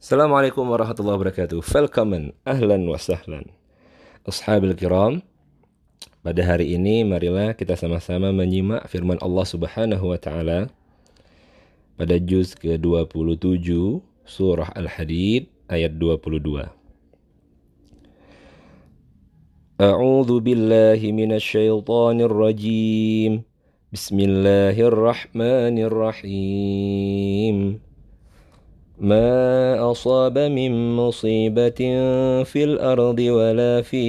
Assalamualaikum warahmatullahi wabarakatuh. Welcome, ahlan wa sahlan. Ashabil kiram, pada hari ini marilah kita sama-sama menyimak firman Allah Subhanahu wa taala pada juz ke-27 surah Al-Hadid ayat 22. A'udzu billahi minasyaitonir rajim. Bismillahirrahmanirrahim. ما أصاب من مصيبة في الأرض ولا في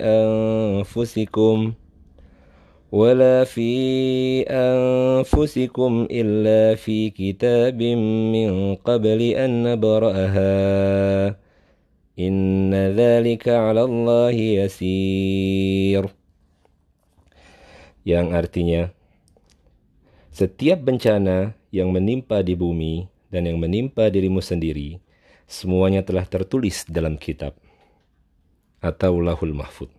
أنفسكم ولا في أنفسكم إلا في كتاب من قبل أن نبرأها إن ذلك على الله يسير yang artinya setiap bencana yang menimpa di bumi dan yang menimpa dirimu sendiri, semuanya telah tertulis dalam kitab atau lahul mahfud.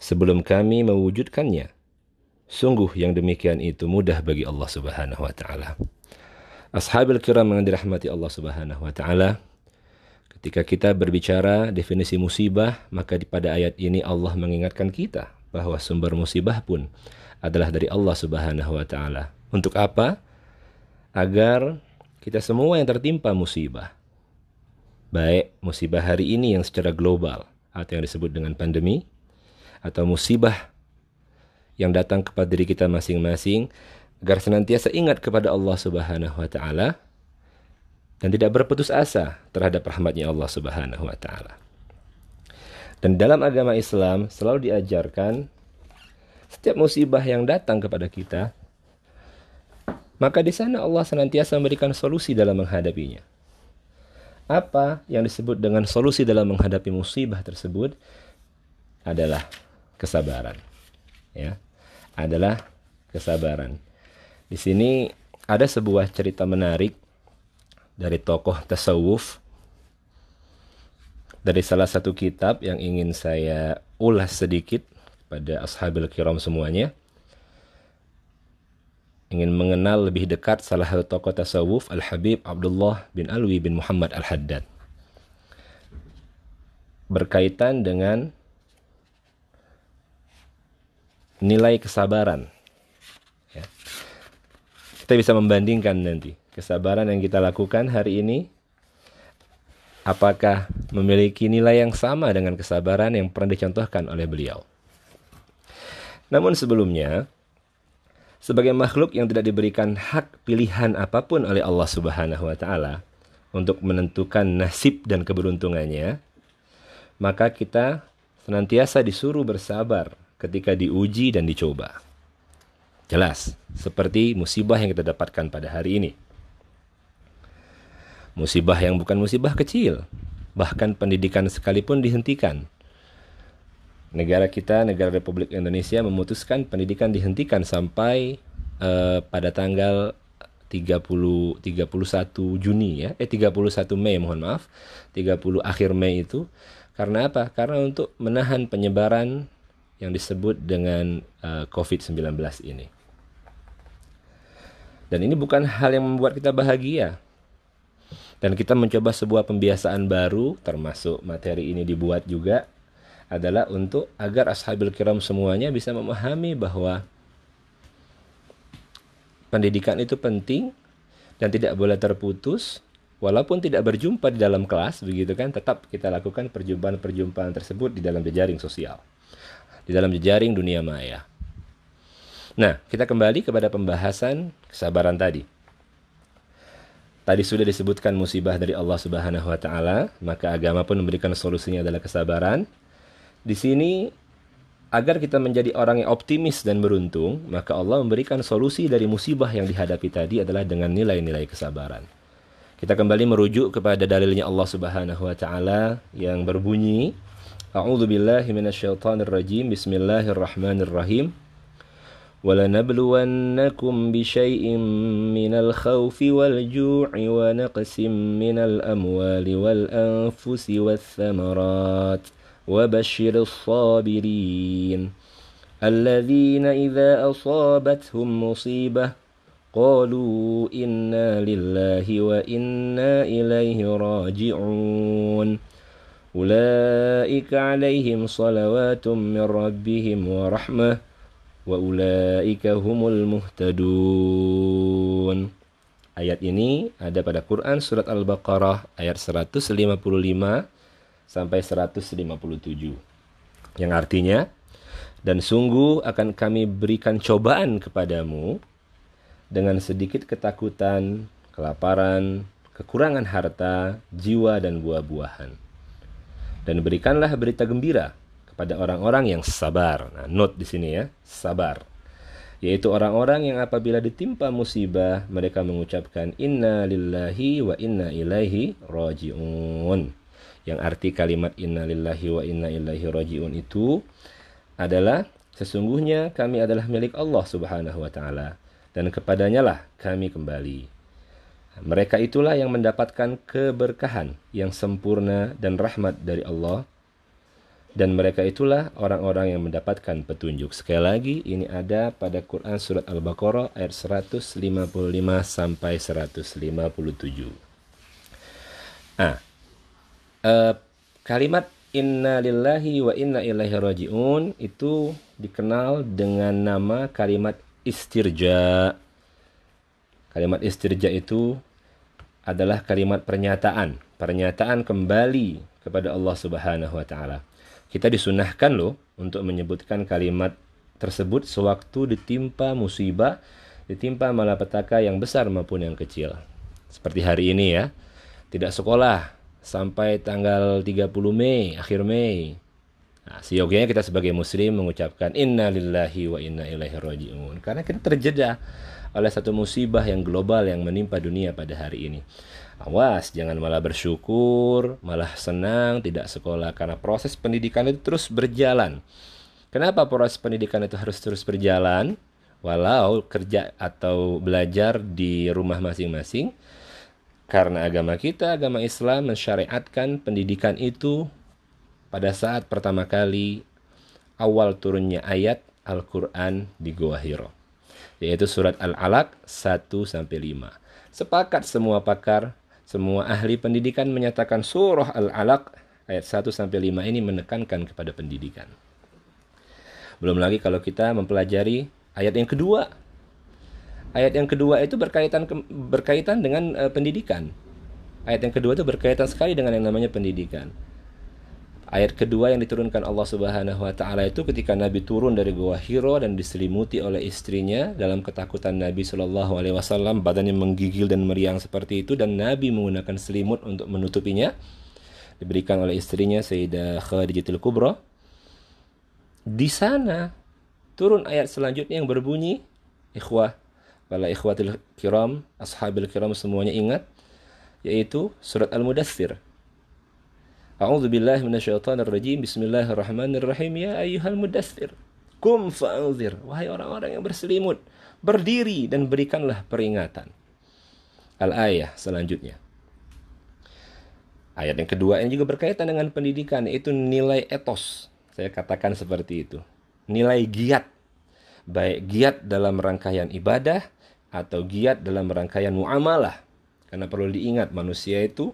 Sebelum kami mewujudkannya, sungguh yang demikian itu mudah bagi Allah Subhanahu wa taala. Ashabil kiram yang dirahmati Allah Subhanahu wa taala, ketika kita berbicara definisi musibah, maka pada ayat ini Allah mengingatkan kita bahwa sumber musibah pun adalah dari Allah Subhanahu wa taala. Untuk apa? Agar kita semua yang tertimpa musibah. Baik musibah hari ini yang secara global atau yang disebut dengan pandemi atau musibah yang datang kepada diri kita masing-masing agar senantiasa ingat kepada Allah Subhanahu wa taala dan tidak berputus asa terhadap rahmatnya Allah Subhanahu wa taala. Dan dalam agama Islam selalu diajarkan setiap musibah yang datang kepada kita maka di sana Allah senantiasa memberikan solusi dalam menghadapinya. Apa yang disebut dengan solusi dalam menghadapi musibah tersebut adalah kesabaran. Ya. Adalah kesabaran. Di sini ada sebuah cerita menarik dari tokoh tasawuf dari salah satu kitab yang ingin saya ulas sedikit pada ashabil kiram semuanya ingin mengenal lebih dekat salah satu tokoh tasawuf Al-Habib Abdullah bin Alwi bin Muhammad Al-Haddad. Berkaitan dengan nilai kesabaran. Ya. Kita bisa membandingkan nanti kesabaran yang kita lakukan hari ini apakah memiliki nilai yang sama dengan kesabaran yang pernah dicontohkan oleh beliau. Namun sebelumnya, sebagai makhluk yang tidak diberikan hak pilihan apa pun oleh Allah Subhanahu wa taala untuk menentukan nasib dan keberuntungannya, maka kita senantiasa disuruh bersabar ketika diuji dan dicoba. Jelas, seperti musibah yang kita dapatkan pada hari ini. Musibah yang bukan musibah kecil, bahkan pendidikan sekalipun dihentikan negara kita, negara Republik Indonesia memutuskan pendidikan dihentikan sampai uh, pada tanggal 30 31 Juni ya. Eh 31 Mei mohon maaf. 30 akhir Mei itu karena apa? Karena untuk menahan penyebaran yang disebut dengan uh, eh, COVID-19 ini. Dan ini bukan hal yang membuat kita bahagia. Dan kita mencoba sebuah pembiasaan baru termasuk materi ini dibuat juga adalah untuk agar ashabil kiram semuanya bisa memahami bahwa pendidikan itu penting dan tidak boleh terputus walaupun tidak berjumpa di dalam kelas begitu kan tetap kita lakukan perjumpaan-perjumpaan tersebut di dalam jejaring sosial di dalam jejaring dunia maya nah kita kembali kepada pembahasan kesabaran tadi Tadi sudah disebutkan musibah dari Allah Subhanahu wa taala, maka agama pun memberikan solusinya adalah kesabaran. Di sini agar kita menjadi orang yang optimis dan beruntung, maka Allah memberikan solusi dari musibah yang dihadapi tadi adalah dengan nilai-nilai kesabaran. Kita kembali merujuk kepada dalilnya Allah Subhanahu wa taala yang berbunyi A'udzu billahi minasyaitonir rajim. Bismillahirrahmanirrahim. ولنبلونكم بشيء من الخوف والجوع ونقص من الأموال والأنفس والثمرات وبشر الصابرين الذين إذا أصابتهم مصيبة قالوا إنا لله وإنا إليه راجعون أولئك عليهم صلوات من ربهم ورحمة وأولئك هم المهتدون Ayat ini ada pada Quran surat Al-Baqarah ayat 155 sampai 157. Yang artinya, dan sungguh akan kami berikan cobaan kepadamu dengan sedikit ketakutan, kelaparan, kekurangan harta, jiwa, dan buah-buahan. Dan berikanlah berita gembira kepada orang-orang yang sabar. Nah, note di sini ya, sabar. Yaitu orang-orang yang apabila ditimpa musibah, mereka mengucapkan inna lillahi wa inna ilaihi raji'un. Yang arti kalimat inna lillahi wa inna ilaihi raji'un itu adalah sesungguhnya kami adalah milik Allah Subhanahu wa taala dan kepadanya lah kami kembali. Mereka itulah yang mendapatkan keberkahan yang sempurna dan rahmat dari Allah. Dan mereka itulah orang-orang yang mendapatkan petunjuk. Sekali lagi, ini ada pada Quran Surat Al-Baqarah ayat 155 sampai 157. Nah, eh, kalimat Inna lillahi wa inna ilaihi raji'un itu dikenal dengan nama kalimat istirja. Kalimat istirja itu adalah kalimat pernyataan, pernyataan kembali kepada Allah Subhanahu wa taala. Kita disunahkan loh untuk menyebutkan kalimat tersebut sewaktu ditimpa musibah, ditimpa malapetaka yang besar maupun yang kecil. Seperti hari ini ya. Tidak sekolah sampai tanggal 30 Mei, akhir Mei. Nah, siyogianya kita sebagai muslim mengucapkan inna lillahi wa inna ilaihi raji'un. Karena kita terjeda oleh satu musibah yang global yang menimpa dunia pada hari ini. Awas, jangan malah bersyukur, malah senang tidak sekolah karena proses pendidikan itu terus berjalan. Kenapa proses pendidikan itu harus terus berjalan? Walau kerja atau belajar di rumah masing-masing, karena agama kita, agama Islam mensyariatkan pendidikan itu pada saat pertama kali awal turunnya ayat Al-Quran di Goa Hiro. Yaitu surat Al-Alaq 1 sampai 5. Sepakat semua pakar, semua ahli pendidikan menyatakan surah Al-Alaq ayat 1 sampai 5 ini menekankan kepada pendidikan. Belum lagi kalau kita mempelajari ayat yang kedua. Ayat yang kedua itu berkaitan berkaitan dengan uh, pendidikan. Ayat yang kedua itu berkaitan sekali dengan yang namanya pendidikan. Ayat kedua yang diturunkan Allah Subhanahu wa taala itu ketika Nabi turun dari Gua Hiro dan diselimuti oleh istrinya dalam ketakutan Nabi Shallallahu alaihi wasallam, badannya menggigil dan meriang seperti itu dan Nabi menggunakan selimut untuk menutupinya. Diberikan oleh istrinya Sayyidah Khadijatul Kubra. Di sana turun ayat selanjutnya yang berbunyi, ikhwah, para ikhwatul kiram, ashabil kiram semuanya ingat, yaitu surat Al-Mudathir A'udzu billahi minasyaitonir rajim. Bismillahirrahmanirrahim. Ya ayyuhal mudaththir. Kum fa'anzir. Wahai orang-orang yang berselimut, berdiri dan berikanlah peringatan. Al-ayah selanjutnya. Ayat yang kedua yang juga berkaitan dengan pendidikan itu nilai etos. Saya katakan seperti itu. Nilai giat. Baik giat dalam rangkaian ibadah atau giat dalam rangkaian muamalah. Karena perlu diingat manusia itu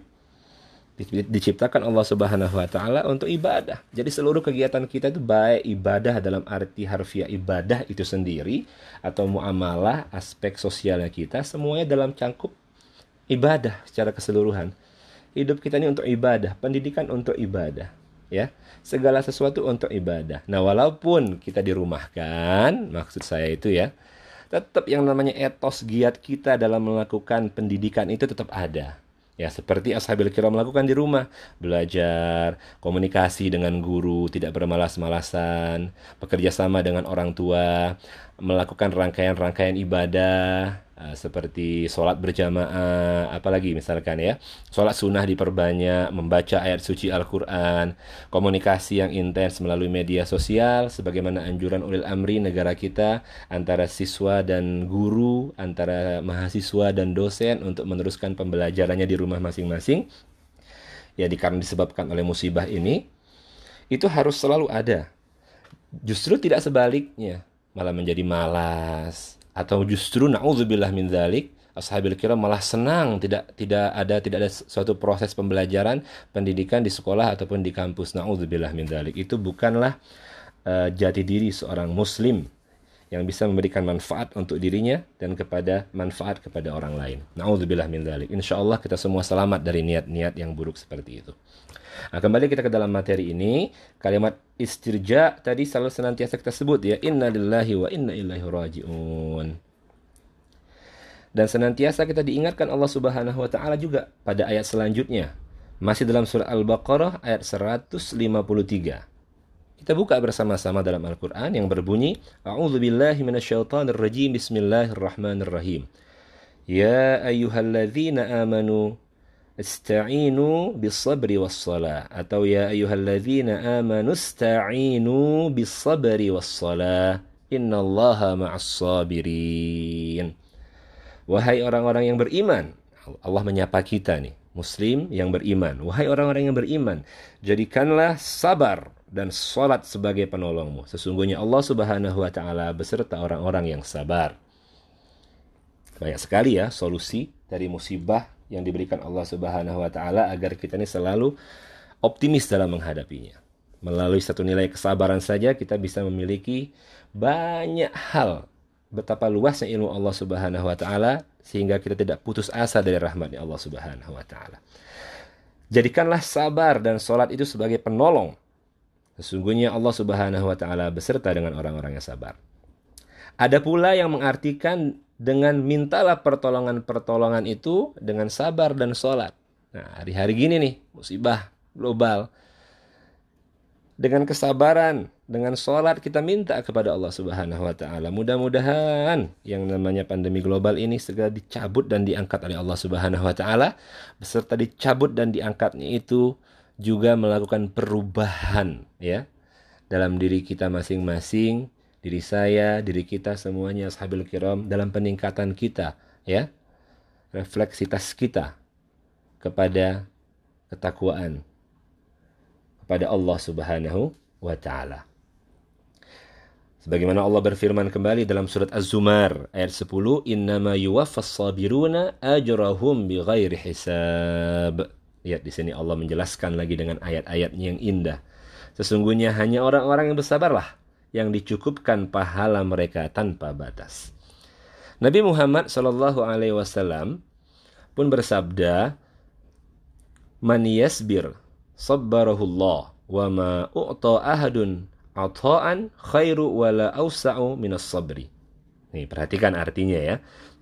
diciptakan Allah Subhanahu wa taala untuk ibadah. Jadi seluruh kegiatan kita itu baik ibadah dalam arti harfiah ibadah itu sendiri atau muamalah aspek sosialnya kita semuanya dalam cangkup ibadah secara keseluruhan. Hidup kita ini untuk ibadah, pendidikan untuk ibadah, ya. Segala sesuatu untuk ibadah. Nah, walaupun kita dirumahkan, maksud saya itu ya, tetap yang namanya etos giat kita dalam melakukan pendidikan itu tetap ada Ya, seperti ashabil kiram melakukan di rumah, belajar, komunikasi dengan guru, tidak bermalas-malasan, bekerja sama dengan orang tua, melakukan rangkaian-rangkaian ibadah, seperti sholat berjamaah, apalagi misalkan ya, sholat sunnah diperbanyak, membaca ayat suci Al-Quran, komunikasi yang intens melalui media sosial, sebagaimana anjuran ulil amri negara kita antara siswa dan guru, antara mahasiswa dan dosen untuk meneruskan pembelajarannya di rumah masing-masing. Ya, karena disebabkan oleh musibah ini, itu harus selalu ada. Justru tidak sebaliknya, malah menjadi malas, atau justru naudzubillah min dzalik ashabil kiram malah senang tidak tidak ada tidak ada suatu proses pembelajaran pendidikan di sekolah ataupun di kampus naudzubillah min dzalik itu bukanlah uh, jati diri seorang muslim yang bisa memberikan manfaat untuk dirinya dan kepada manfaat kepada orang lain. Nauzubillah min dzalik. Insyaallah kita semua selamat dari niat-niat yang buruk seperti itu. Nah, kembali kita ke dalam materi ini, kalimat istirja tadi selalu senantiasa kita sebut ya, inna lillahi wa inna ilaihi rajiun. Dan senantiasa kita diingatkan Allah Subhanahu wa taala juga pada ayat selanjutnya. Masih dalam surah Al-Baqarah ayat 153. Kita buka bersama-sama dalam Al-Quran yang berbunyi A'udzu billahi minasyaitonir rajim Bismillahirrahmanirrahim Ya ayyuhalladzina amanu Ista'inu bis-sabri was-salah atau ya ayyuhalladzina amanu ista'inu bis-sabri was-salah innallaha ma'as-sabirin Wahai orang-orang yang beriman. Allah menyapa kita nih muslim yang beriman. Wahai orang-orang yang beriman jadikanlah sabar dan sholat sebagai penolongmu. Sesungguhnya Allah Subhanahu wa taala beserta orang-orang yang sabar. Banyak sekali ya solusi dari musibah yang diberikan Allah Subhanahu wa taala agar kita ini selalu optimis dalam menghadapinya. Melalui satu nilai kesabaran saja kita bisa memiliki banyak hal betapa luasnya ilmu Allah Subhanahu wa taala sehingga kita tidak putus asa dari rahmatnya Allah Subhanahu wa taala. Jadikanlah sabar dan sholat itu sebagai penolong Sesungguhnya Allah Subhanahu wa taala beserta dengan orang-orang yang sabar. Ada pula yang mengartikan dengan mintalah pertolongan-pertolongan itu dengan sabar dan sholat. Nah, hari-hari gini nih, musibah global. Dengan kesabaran, dengan sholat kita minta kepada Allah Subhanahu wa taala. Mudah-mudahan yang namanya pandemi global ini segera dicabut dan diangkat oleh Allah Subhanahu wa taala beserta dicabut dan diangkatnya itu juga melakukan perubahan ya dalam diri kita masing-masing, diri saya, diri kita semuanya sahabil kiram dalam peningkatan kita ya. Refleksitas kita kepada ketakwaan kepada Allah Subhanahu wa taala. Sebagaimana Allah berfirman kembali dalam surat Az-Zumar ayat 10, "Innama yuwaffas sabiruna ajrahum bighairi hisab." Lihat di sini Allah menjelaskan lagi dengan ayat-ayatnya yang indah. Sesungguhnya hanya orang-orang yang bersabarlah yang dicukupkan pahala mereka tanpa batas. Nabi Muhammad Shallallahu Alaihi Wasallam pun bersabda, "Man yasbir sabbarahullah wa ma u'ta ahadun ata'an khairu wala awsa'u minas sabri." Nih, perhatikan artinya ya.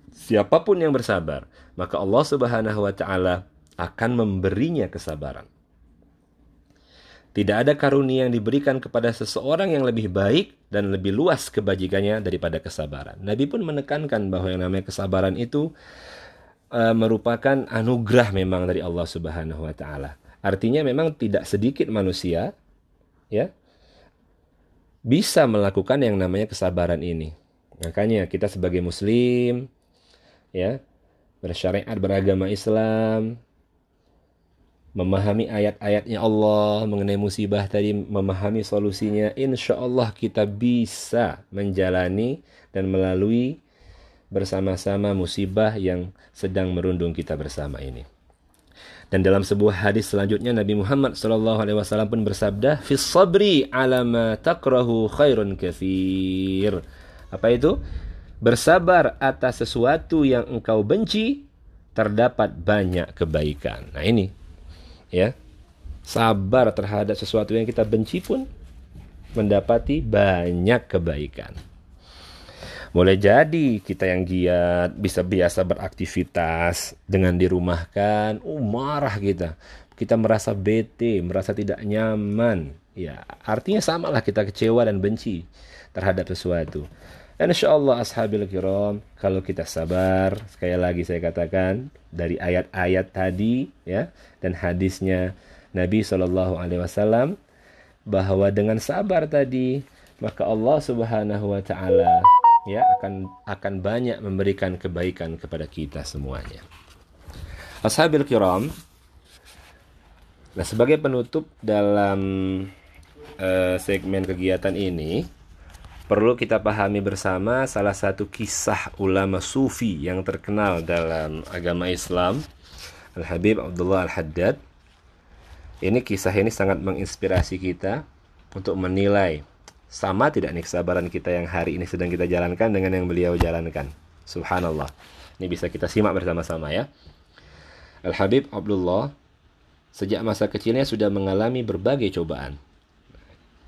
Siapa pun yang bersabar, maka Allah Subhanahu wa taala akan memberinya kesabaran. Tidak ada karunia yang diberikan kepada seseorang yang lebih baik dan lebih luas kebajikannya daripada kesabaran. Nabi pun menekankan bahwa yang namanya kesabaran itu uh, merupakan anugerah memang dari Allah Subhanahu wa taala. Artinya memang tidak sedikit manusia ya bisa melakukan yang namanya kesabaran ini. Makanya kita sebagai muslim ya bersyariat beragama Islam memahami ayat-ayatnya Allah mengenai musibah tadi, memahami solusinya, insya Allah kita bisa menjalani dan melalui bersama-sama musibah yang sedang merundung kita bersama ini. Dan dalam sebuah hadis selanjutnya Nabi Muhammad SAW pun bersabda, "Fis sabri ala ma takrahu khairun kathir." Apa itu? Bersabar atas sesuatu yang engkau benci terdapat banyak kebaikan. Nah, ini ya sabar terhadap sesuatu yang kita benci pun mendapati banyak kebaikan. Boleh jadi kita yang giat bisa biasa beraktivitas dengan dirumahkan, oh marah kita. Kita merasa bete, merasa tidak nyaman. Ya, artinya samalah kita kecewa dan benci terhadap sesuatu. Dan insya Allah ashabil kiram, kalau kita sabar, sekali lagi saya katakan, dari ayat-ayat tadi ya dan hadisnya Nabi Wasallam bahwa dengan sabar tadi maka Allah Subhanahu Wa Taala ya akan akan banyak memberikan kebaikan kepada kita semuanya. Ashabil kiram, nah sebagai penutup dalam uh, segmen kegiatan ini, perlu kita pahami bersama salah satu kisah ulama sufi yang terkenal dalam agama Islam Al-Habib Abdullah Al-Haddad. Ini kisah ini sangat menginspirasi kita untuk menilai sama tidak nih kesabaran kita yang hari ini sedang kita jalankan dengan yang beliau jalankan. Subhanallah. Ini bisa kita simak bersama-sama ya. Al-Habib Abdullah sejak masa kecilnya sudah mengalami berbagai cobaan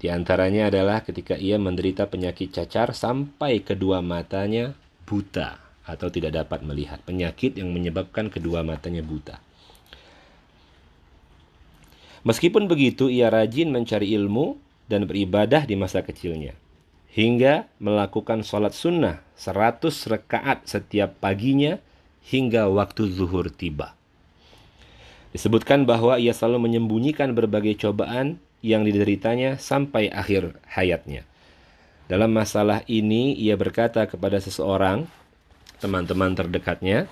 di antaranya adalah ketika ia menderita penyakit cacar sampai kedua matanya buta atau tidak dapat melihat. Penyakit yang menyebabkan kedua matanya buta. Meskipun begitu, ia rajin mencari ilmu dan beribadah di masa kecilnya. Hingga melakukan sholat sunnah 100 rekaat setiap paginya hingga waktu zuhur tiba. Disebutkan bahwa ia selalu menyembunyikan berbagai cobaan yang dideritanya sampai akhir hayatnya. Dalam masalah ini, ia berkata kepada seseorang, teman-teman terdekatnya,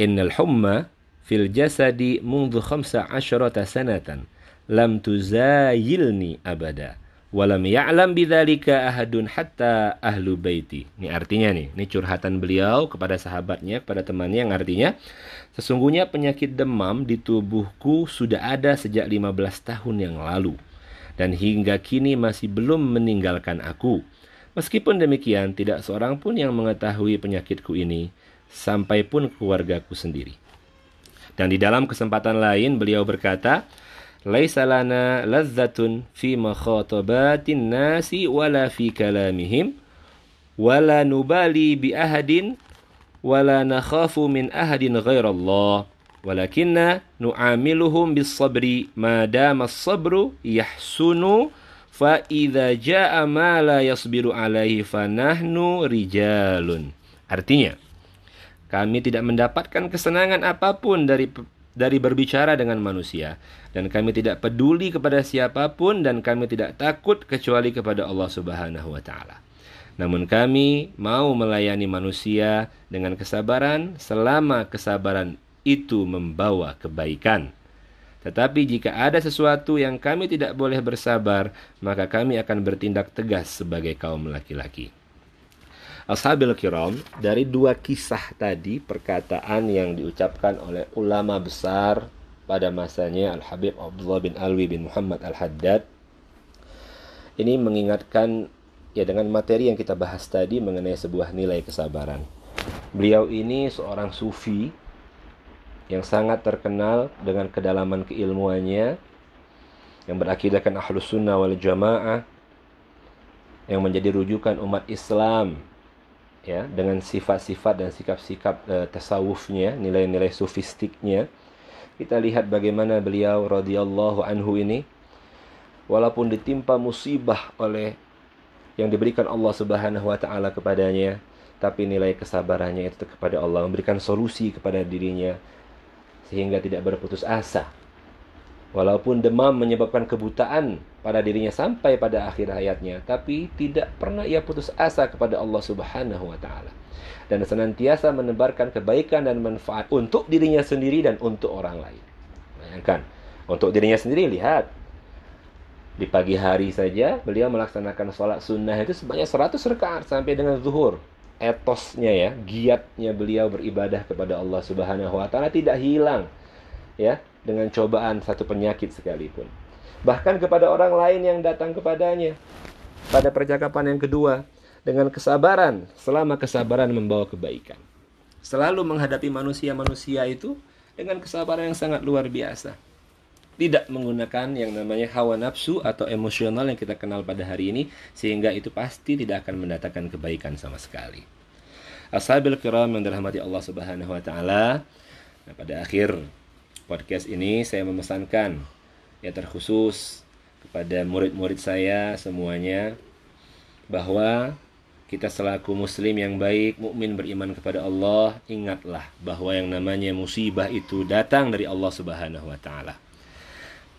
Innal humma fil jasadi mungdu khamsa asyrata sanatan, lam tuzayilni abada. Walam ya'lam bidzalika ahadun hatta ahlu baiti. Ini artinya nih, ini curhatan beliau kepada sahabatnya, kepada temannya yang artinya sesungguhnya penyakit demam di tubuhku sudah ada sejak 15 tahun yang lalu dan hingga kini masih belum meninggalkan aku. Meskipun demikian, tidak seorang pun yang mengetahui penyakitku ini sampai pun keluargaku sendiri. Dan di dalam kesempatan lain beliau berkata, laisa lana lazzatun fi makhatabatin nasi wala fi kalamihim wala nubali bi ahadin wala nakhafu min ahadin ghairallah walakinna nu'amiluhum bis sabri ma dama as-sabru yahsunu fa idza jaa ma la yasbiru alaihi fanahnu rijalun. Artinya kami tidak mendapatkan kesenangan apa pun dari dari berbicara dengan manusia dan kami tidak peduli kepada siapa pun dan kami tidak takut kecuali kepada Allah Subhanahu wa taala. Namun kami mau melayani manusia dengan kesabaran selama kesabaran itu membawa kebaikan. Tetapi jika ada sesuatu yang kami tidak boleh bersabar, maka kami akan bertindak tegas sebagai kaum laki-laki. Ashabil kiram dari dua kisah tadi perkataan yang diucapkan oleh ulama besar pada masanya Al-Habib Abdullah bin Alwi bin Muhammad Al-Haddad ini mengingatkan ya dengan materi yang kita bahas tadi mengenai sebuah nilai kesabaran. Beliau ini seorang sufi yang sangat terkenal dengan kedalaman keilmuannya yang berakidahkan ahlus sunnah wal jamaah yang menjadi rujukan umat Islam ya dengan sifat-sifat dan sikap-sikap uh, tasawufnya, nilai-nilai sofistiknya. Kita lihat bagaimana beliau radhiyallahu anhu ini walaupun ditimpa musibah oleh yang diberikan Allah Subhanahu wa taala kepadanya, tapi nilai kesabarannya itu kepada Allah memberikan solusi kepada dirinya sehingga tidak berputus asa. Walaupun demam menyebabkan kebutaan pada dirinya sampai pada akhir hayatnya, tapi tidak pernah ia putus asa kepada Allah Subhanahu wa taala. Dan senantiasa menebarkan kebaikan dan manfaat untuk dirinya sendiri dan untuk orang lain. Bayangkan, untuk dirinya sendiri lihat di pagi hari saja beliau melaksanakan sholat sunnah itu sebanyak 100 rakaat sampai dengan zuhur etosnya ya giatnya beliau beribadah kepada Allah Subhanahu wa taala tidak hilang ya dengan cobaan satu penyakit sekalipun. Bahkan kepada orang lain yang datang kepadanya pada percakapan yang kedua dengan kesabaran selama kesabaran membawa kebaikan. Selalu menghadapi manusia-manusia itu dengan kesabaran yang sangat luar biasa. Tidak menggunakan yang namanya hawa nafsu atau emosional yang kita kenal pada hari ini sehingga itu pasti tidak akan mendatangkan kebaikan sama sekali. Ashabil kiram yang dirahmati Allah Subhanahu wa taala. Nah, pada akhir podcast ini saya memesankan ya terkhusus kepada murid-murid saya semuanya bahwa kita selaku muslim yang baik, mukmin beriman kepada Allah, ingatlah bahwa yang namanya musibah itu datang dari Allah Subhanahu wa taala.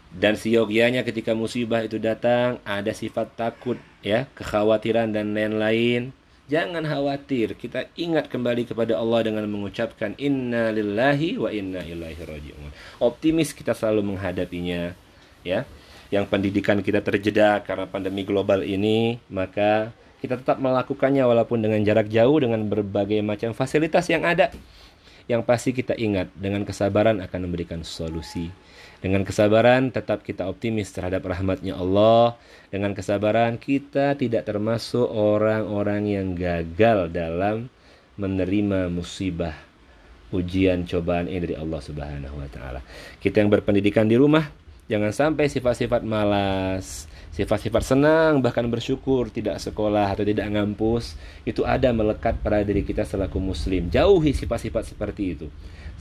Dan siogianya ketika musibah itu datang ada sifat takut ya, kekhawatiran dan lain-lain Jangan khawatir, kita ingat kembali kepada Allah dengan mengucapkan inna lillahi wa inna ilaihi raji'un. Optimis kita selalu menghadapinya, ya. yang pendidikan kita terjeda karena pandemi global ini, maka kita tetap melakukannya walaupun dengan jarak jauh dengan berbagai macam fasilitas yang ada. Yang pasti kita ingat dengan kesabaran akan memberikan solusi. Dengan kesabaran tetap kita optimis terhadap rahmatnya Allah. Dengan kesabaran kita tidak termasuk orang-orang yang gagal dalam menerima musibah ujian cobaan ini dari Allah Subhanahu wa taala. Kita yang berpendidikan di rumah jangan sampai sifat-sifat malas, sifat-sifat senang bahkan bersyukur tidak sekolah atau tidak ngampus itu ada melekat pada diri kita selaku muslim. Jauhi sifat-sifat seperti itu.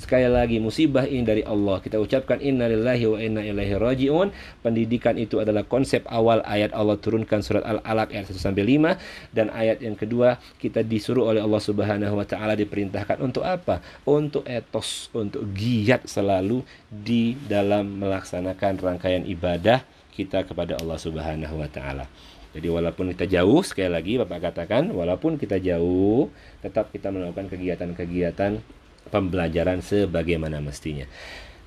Sekali lagi musibah ini dari Allah. Kita ucapkan innalillahi wa inna ilaihi rajiun. Pendidikan itu adalah konsep awal ayat Allah turunkan surat Al-Alaq ayat 1 sampai 5 dan ayat yang kedua kita disuruh oleh Allah Subhanahu wa taala diperintahkan untuk apa? Untuk etos, untuk giat selalu di dalam melaksanakan rangkaian ibadah kita kepada Allah Subhanahu wa taala. Jadi walaupun kita jauh, sekali lagi Bapak katakan, walaupun kita jauh, tetap kita melakukan kegiatan-kegiatan pembelajaran sebagaimana mestinya.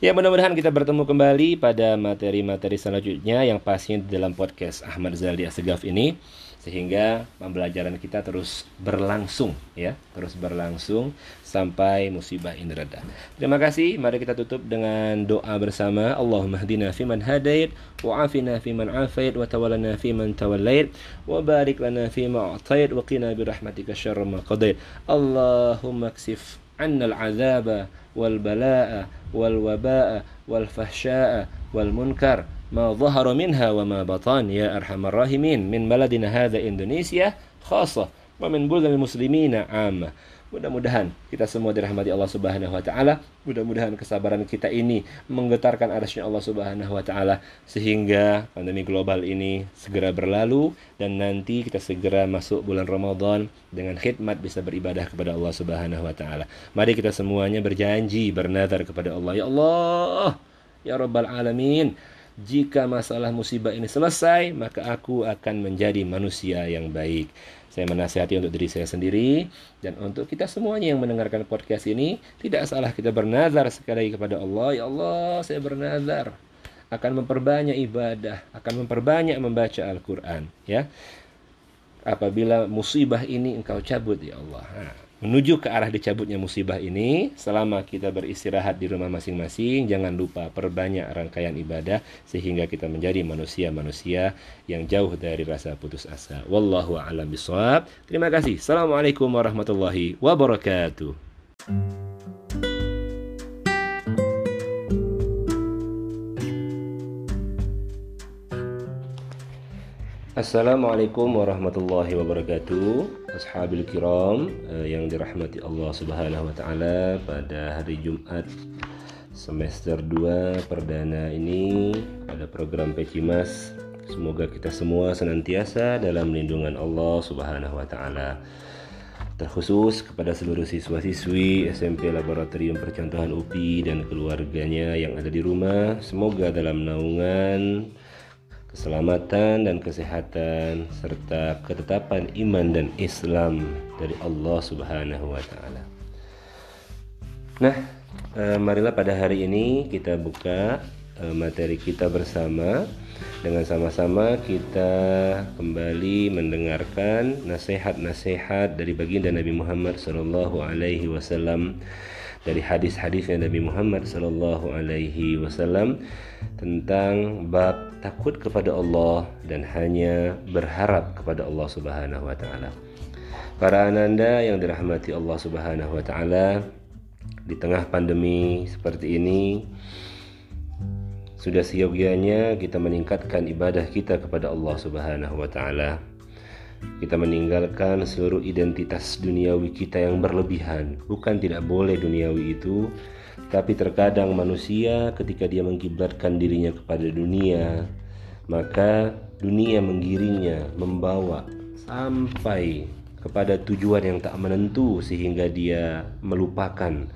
Ya mudah-mudahan kita bertemu kembali pada materi-materi selanjutnya yang pastinya di dalam podcast Ahmad Zaldi Asegaf ini sehingga pembelajaran kita terus berlangsung ya terus berlangsung sampai musibah ini reda. Terima kasih. Mari kita tutup dengan doa bersama. Allahumma hdina fiman hadait wa afina fiman afait wa tawallana fiman tawallait wa barik lana fima a'tait wa qina bi rahmatika syarra ma qadait. Allahumma ksif عنا العذاب والبلاء والوباء والفحشاء والمنكر ما ظهر منها وما بطن يا أرحم الراحمين. من بلدنا هذا إندونيسيا خاصة ومن بلدان المسلمين عامة. Mudah-mudahan kita semua dirahmati Allah Subhanahu wa taala. Mudah-mudahan kesabaran kita ini menggetarkan arasnya Allah Subhanahu wa taala sehingga pandemi global ini segera berlalu dan nanti kita segera masuk bulan Ramadan dengan khidmat bisa beribadah kepada Allah Subhanahu wa taala. Mari kita semuanya berjanji bernazar kepada Allah. Ya Allah, ya Rabbal alamin. Jika masalah musibah ini selesai, maka aku akan menjadi manusia yang baik. Saya menasihati untuk diri saya sendiri dan untuk kita semuanya yang mendengarkan podcast ini, tidak salah kita bernazar sekali lagi kepada Allah, ya Allah, saya bernazar akan memperbanyak ibadah, akan memperbanyak membaca Al-Qur'an, ya. Apabila musibah ini engkau cabut ya Allah. Nah, menuju ke arah dicabutnya musibah ini selama kita beristirahat di rumah masing-masing jangan lupa perbanyak rangkaian ibadah sehingga kita menjadi manusia-manusia yang jauh dari rasa putus asa. Wallahu a'lam bishawab terima kasih. Assalamualaikum warahmatullahi wabarakatuh. Assalamualaikum warahmatullahi wabarakatuh Ashabil kiram eh, yang dirahmati Allah subhanahu wa ta'ala Pada hari Jumat semester 2 perdana ini Pada program Pecimas Semoga kita semua senantiasa dalam lindungan Allah subhanahu wa ta'ala. Terkhusus kepada seluruh siswa-siswi SMP Laboratorium Percontohan UPI dan keluarganya yang ada di rumah Semoga dalam naungan keselamatan dan kesehatan serta ketetapan iman dan Islam dari Allah Subhanahu wa taala. Nah, eh, marilah pada hari ini kita buka eh, materi kita bersama dengan sama-sama kita kembali mendengarkan nasihat-nasihat dari baginda Nabi Muhammad sallallahu alaihi wasallam dari hadis-hadisnya Nabi Muhammad sallallahu alaihi wasallam tentang bab takut kepada Allah dan hanya berharap kepada Allah Subhanahu wa taala. Para ananda yang dirahmati Allah Subhanahu wa taala, di tengah pandemi seperti ini sudah seyogianya kita meningkatkan ibadah kita kepada Allah Subhanahu wa taala kita meninggalkan seluruh identitas duniawi kita yang berlebihan. Bukan tidak boleh duniawi itu, tapi terkadang manusia ketika dia mengkiblatkan dirinya kepada dunia, maka dunia menggiringnya, membawa sampai kepada tujuan yang tak menentu sehingga dia melupakan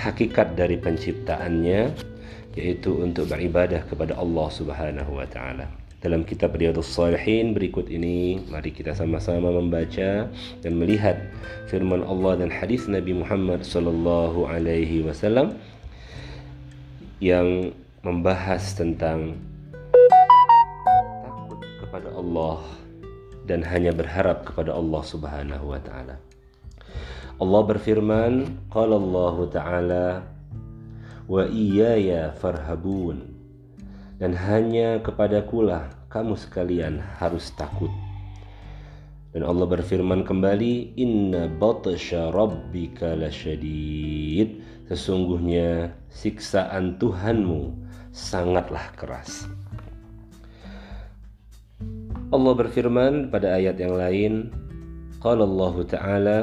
hakikat dari penciptaannya yaitu untuk beribadah kepada Allah Subhanahu wa taala dalam kitab Riyadhus Salihin berikut ini mari kita sama-sama membaca dan melihat firman Allah dan hadis Nabi Muhammad sallallahu alaihi wasallam yang membahas tentang Allah dan hanya berharap kepada Allah Subhanahu wa taala. Allah berfirman, qala Allah taala wa iyaya farhabun dan hanya kepadakulah kamu sekalian harus takut. Dan Allah berfirman kembali, Inna batasha rabbika lasyadid. Sesungguhnya siksaan Tuhanmu sangatlah keras. Allah berfirman pada ayat yang lain, Qala Allah Ta'ala,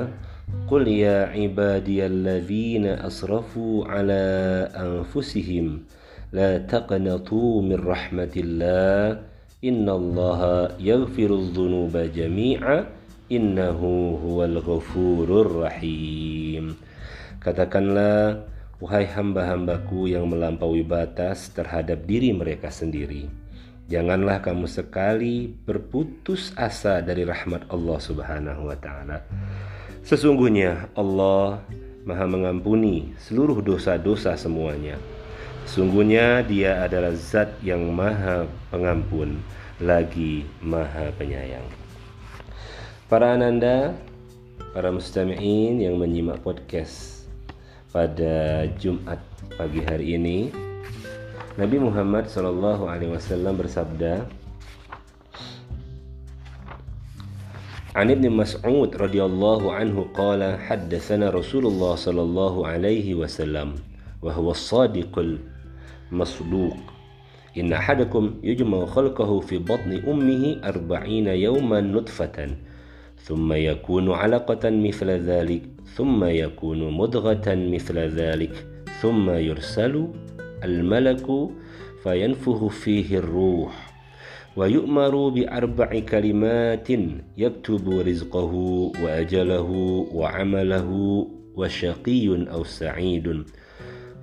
Qul ya ibadiyalladzina asrafu ala anfusihim la taqnatu min rahmatillah innallaha yaghfirudz dzunuba jami'a innahu huwal ghafurur rahim. Katakanlah wahai hamba-hambaku yang melampaui batas terhadap diri mereka sendiri janganlah kamu sekali berputus asa dari rahmat Allah Subhanahu wa taala. Sesungguhnya Allah Maha mengampuni seluruh dosa-dosa semuanya Sungguhnya dia adalah zat yang maha pengampun lagi maha penyayang. Para ananda, para mustami'in yang menyimak podcast pada Jumat pagi hari ini, Nabi Muhammad Shallallahu Alaihi Wasallam bersabda, عن ابن مسعود رضي الله عنه قال حدثنا رسول الله صلى الله عليه وسلم وهو الصادق مصدوق. إن أحدكم يجمع خلقه في بطن أمه أربعين يوما نطفة ثم يكون علقة مثل ذلك ثم يكون مضغة مثل ذلك ثم يرسل الملك فينفخ فيه الروح ويؤمر بأربع كلمات يكتب رزقه وأجله وعمله وشقي أو سعيد.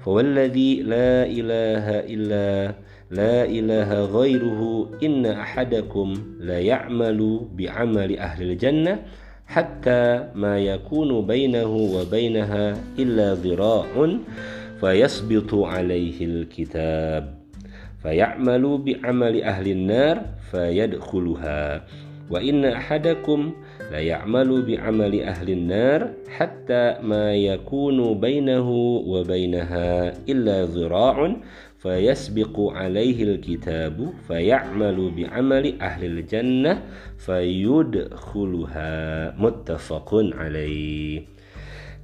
فوالذي لا إله إلا لا إله غيره إن أحدكم لا يعمل بعمل أهل الجنة حتى ما يكون بينه وبينها إلا ذراع فيسبط عليه الكتاب فيعمل بعمل أهل النار فيدخلها. وإن أحدكم la ya'malu bi amali ahli nar hatta ma yakunu bainahu wa bainaha illa zira'un fayasbiqu alaihi alkitabu fayamalu bi amali ahli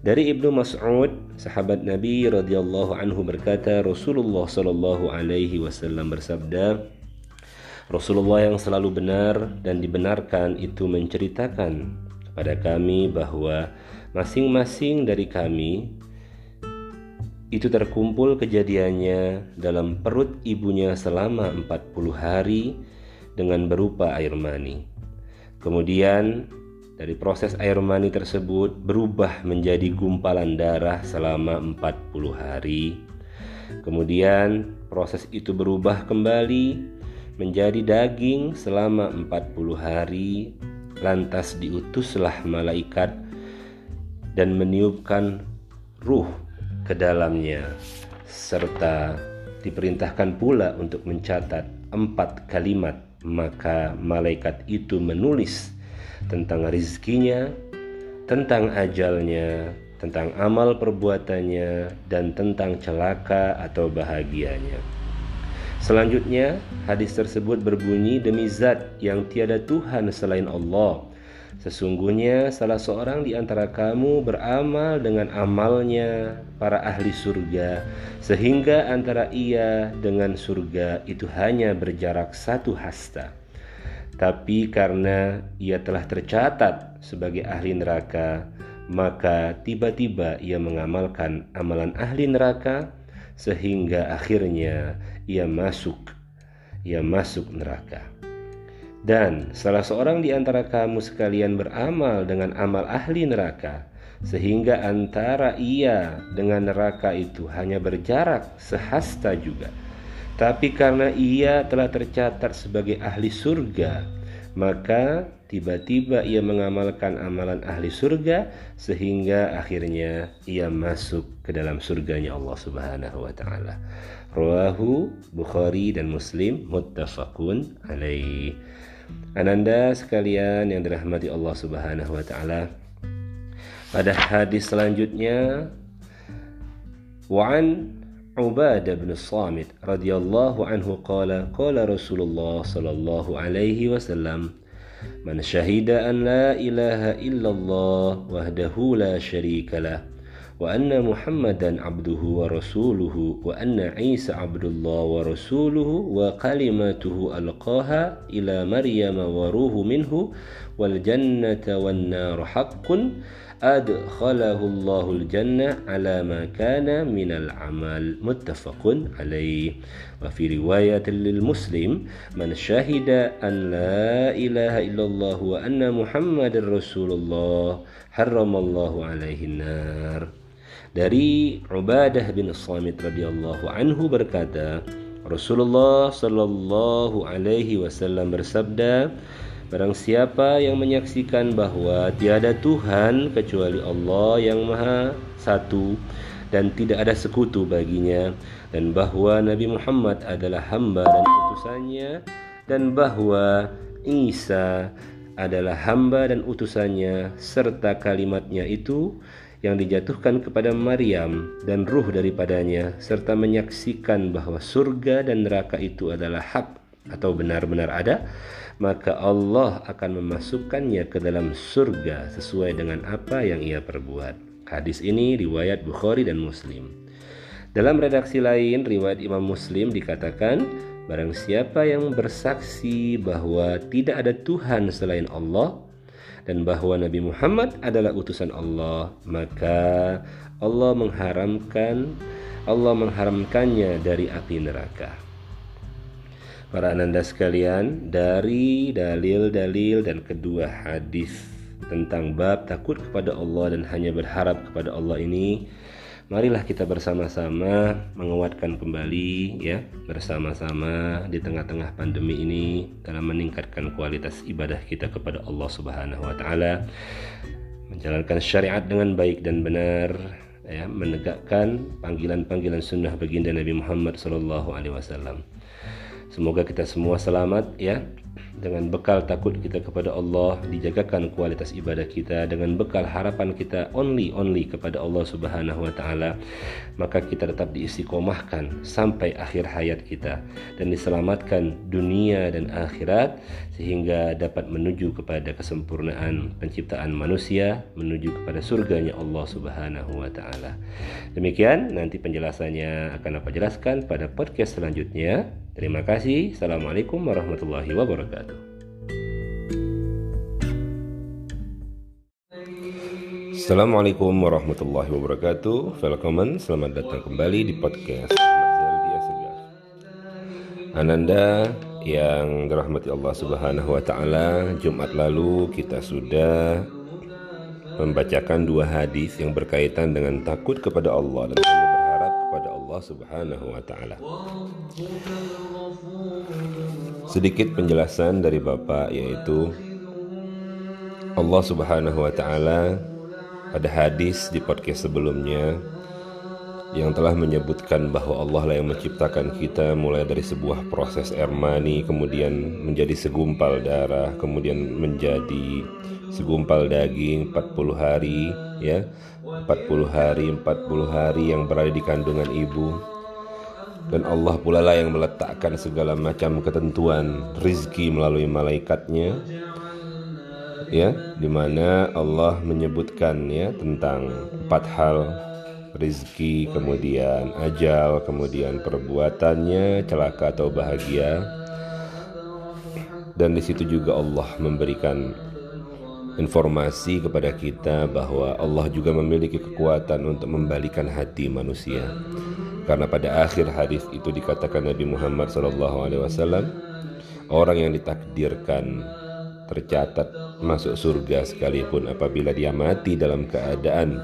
dari Ibnu Mas'ud, sahabat Nabi radhiyallahu anhu berkata, Rasulullah shallallahu alaihi wasallam bersabda, Rasulullah yang selalu benar dan dibenarkan itu menceritakan kepada kami bahwa masing-masing dari kami itu terkumpul kejadiannya dalam perut ibunya selama 40 hari dengan berupa air mani. Kemudian dari proses air mani tersebut berubah menjadi gumpalan darah selama 40 hari. Kemudian proses itu berubah kembali menjadi daging selama 40 hari lantas diutuslah malaikat dan meniupkan ruh ke dalamnya serta diperintahkan pula untuk mencatat empat kalimat. Maka malaikat itu menulis tentang rizkinya tentang ajalnya tentang amal perbuatannya dan tentang celaka atau bahagianya Selanjutnya, hadis tersebut berbunyi demi zat yang tiada Tuhan selain Allah. Sesungguhnya salah seorang di antara kamu beramal dengan amalnya para ahli surga sehingga antara ia dengan surga itu hanya berjarak satu hasta. Tapi karena ia telah tercatat sebagai ahli neraka, maka tiba-tiba ia mengamalkan amalan ahli neraka sehingga akhirnya ia masuk ia masuk neraka. Dan salah seorang di antara kamu sekalian beramal dengan amal ahli neraka sehingga antara ia dengan neraka itu hanya berjarak sehasta juga. Tapi karena ia telah tercatat sebagai ahli surga, maka tiba-tiba ia mengamalkan amalan ahli surga sehingga akhirnya ia masuk ke dalam surganya Allah Subhanahu wa taala. Rawahu Bukhari dan Muslim muttafaqun alaih. Ananda sekalian yang dirahmati Allah Subhanahu wa taala. Pada hadis selanjutnya Wa'an Ubadah bin Samit radhiyallahu anhu qala qala Rasulullah sallallahu alaihi من شهد أن لا إله إلا الله وحده لا شريك له وأن محمدا عبده ورسوله وأن عيسى عبد الله ورسوله وكلمته ألقاها إلى مريم وروه منه والجنة والنار حق أدخله الله الجنة على ما كان من العمل. متفق عليه. وفي رواية للمسلم من شهد أن لا إله إلا الله وأن محمد رسول الله حرم الله عليه النار. Dari Ubadah bin Samit radhiyallahu anhu berkata Rasulullah sallallahu alaihi wasallam bersabda Barang siapa yang menyaksikan bahwa tiada Tuhan kecuali Allah yang Maha Satu dan tidak ada sekutu baginya dan bahwa Nabi Muhammad adalah hamba dan utusannya dan bahwa Isa adalah hamba dan utusannya serta kalimatnya itu yang dijatuhkan kepada Maryam dan ruh daripadanya serta menyaksikan bahwa surga dan neraka itu adalah hak atau benar-benar ada maka Allah akan memasukkannya ke dalam surga sesuai dengan apa yang ia perbuat hadis ini riwayat Bukhari dan Muslim dalam redaksi lain riwayat Imam Muslim dikatakan barang siapa yang bersaksi bahwa tidak ada Tuhan selain Allah dan bahwa Nabi Muhammad adalah utusan Allah, maka Allah mengharamkan Allah mengharamkannya dari api neraka. Para ananda sekalian, dari dalil-dalil dan kedua hadis tentang bab takut kepada Allah dan hanya berharap kepada Allah ini marilah kita bersama-sama menguatkan kembali ya bersama-sama di tengah-tengah pandemi ini dalam meningkatkan kualitas ibadah kita kepada Allah Subhanahu wa taala menjalankan syariat dengan baik dan benar ya menegakkan panggilan-panggilan sunnah baginda Nabi Muhammad sallallahu alaihi wasallam semoga kita semua selamat ya dengan bekal takut kita kepada Allah dijagakan kualitas ibadah kita. Dengan bekal harapan kita only only kepada Allah Subhanahu wa taala maka kita tetap diistiqomahkan sampai akhir hayat kita dan diselamatkan dunia dan akhirat sehingga dapat menuju kepada kesempurnaan penciptaan manusia menuju kepada surganya Allah Subhanahu wa taala. Demikian nanti penjelasannya akan apa jelaskan pada podcast selanjutnya. Terima kasih. Assalamualaikum warahmatullahi wabarakatuh Assalamualaikum warahmatullahi wabarakatuh. Welcome, selamat datang kembali di podcast Ananda yang dirahmati Allah subhanahu wa ta'ala Jumat lalu kita sudah membacakan dua hadis yang berkaitan dengan takut kepada Allah dan hanya berharap kepada Allah subhanahu wa ta'ala. Sedikit penjelasan dari Bapak yaitu Allah subhanahu wa ta'ala pada hadis di podcast sebelumnya yang telah menyebutkan bahwa Allah lah yang menciptakan kita mulai dari sebuah proses air mani kemudian menjadi segumpal darah kemudian menjadi segumpal daging 40 hari ya. 40 hari 40 hari yang berada di kandungan ibu. Dan Allah pula lah yang meletakkan segala macam ketentuan rizki melalui malaikatnya ya di mana Allah menyebutkan ya tentang empat hal. Rizki kemudian ajal kemudian perbuatannya celaka atau bahagia. Dan di situ juga Allah memberikan informasi kepada kita bahwa Allah juga memiliki kekuatan untuk membalikan hati manusia. Karena pada akhir hadis itu dikatakan Nabi Muhammad SAW orang yang ditakdirkan tercatat masuk surga sekalipun apabila dia mati dalam keadaan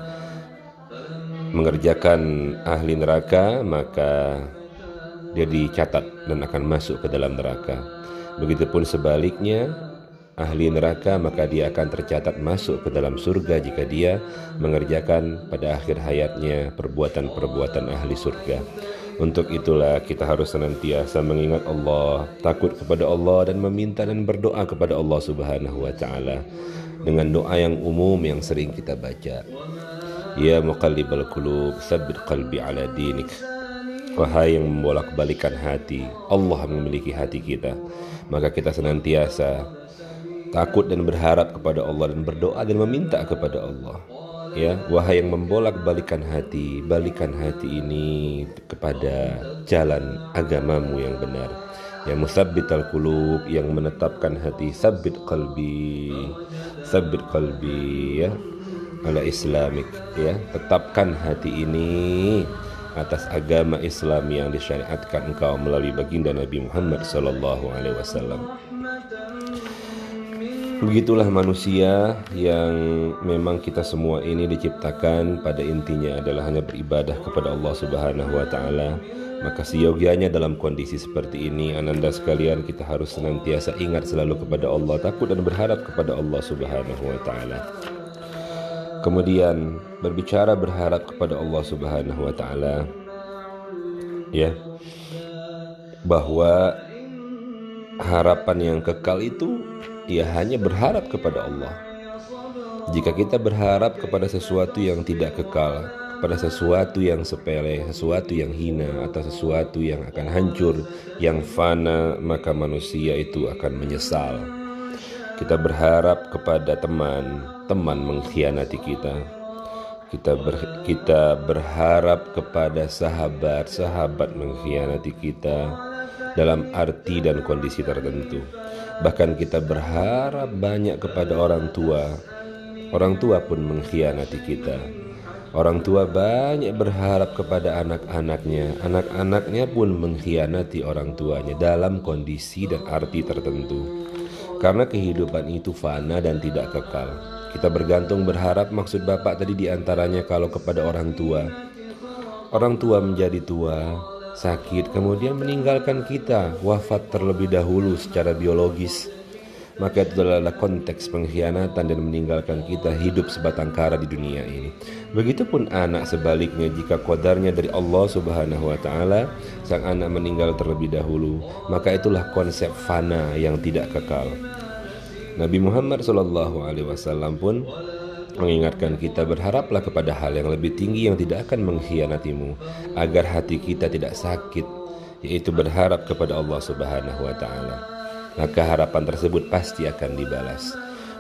mengerjakan ahli neraka maka dia dicatat dan akan masuk ke dalam neraka. Begitupun sebaliknya ahli neraka maka dia akan tercatat masuk ke dalam surga jika dia mengerjakan pada akhir hayatnya perbuatan-perbuatan ahli surga Untuk itulah kita harus senantiasa mengingat Allah, takut kepada Allah dan meminta dan berdoa kepada Allah Subhanahu wa taala dengan doa yang umum yang sering kita baca. Ya muqallibal qulub, tsabbit qalbi ala dinik. Wahai yang membolak-balikan hati, Allah memiliki hati kita. Maka kita senantiasa takut dan berharap kepada Allah dan berdoa dan meminta kepada Allah ya wahai yang membolak-balikan hati balikan hati ini kepada jalan agamamu yang benar. Ya musabbital qulub yang menetapkan hati sabit qalbi sabit qalbi ya ala islamik. Ya tetapkan hati ini atas agama Islam yang disyariatkan engkau melalui baginda Nabi Muhammad sallallahu alaihi wasallam Begitulah manusia yang memang kita semua ini diciptakan pada intinya adalah hanya beribadah kepada Allah Subhanahu wa taala. Maka seyogianya dalam kondisi seperti ini ananda sekalian kita harus senantiasa ingat selalu kepada Allah, takut dan berharap kepada Allah Subhanahu wa taala. Kemudian berbicara berharap kepada Allah Subhanahu wa taala ya bahwa harapan yang kekal itu ia hanya berharap kepada Allah. Jika kita berharap kepada sesuatu yang tidak kekal, kepada sesuatu yang sepele, sesuatu yang hina, atau sesuatu yang akan hancur, yang fana, maka manusia itu akan menyesal. Kita berharap kepada teman, teman mengkhianati kita. Kita ber, kita berharap kepada sahabat, sahabat mengkhianati kita dalam arti dan kondisi tertentu. Bahkan kita berharap banyak kepada orang tua. Orang tua pun mengkhianati kita. Orang tua banyak berharap kepada anak-anaknya. Anak-anaknya pun mengkhianati orang tuanya dalam kondisi dan arti tertentu. Karena kehidupan itu fana dan tidak kekal. Kita bergantung berharap maksud Bapak tadi di antaranya kalau kepada orang tua. Orang tua menjadi tua, sakit, kemudian meninggalkan kita, wafat terlebih dahulu secara biologis. Maka itu adalah konteks pengkhianatan dan meninggalkan kita hidup sebatang kara di dunia ini. Begitupun anak sebaliknya jika kodarnya dari Allah Subhanahu wa taala, sang anak meninggal terlebih dahulu, maka itulah konsep fana yang tidak kekal. Nabi Muhammad SAW pun mengingatkan kita berharaplah kepada hal yang lebih tinggi yang tidak akan mengkhianatimu agar hati kita tidak sakit yaitu berharap kepada Allah Subhanahu wa taala. Maka harapan tersebut pasti akan dibalas.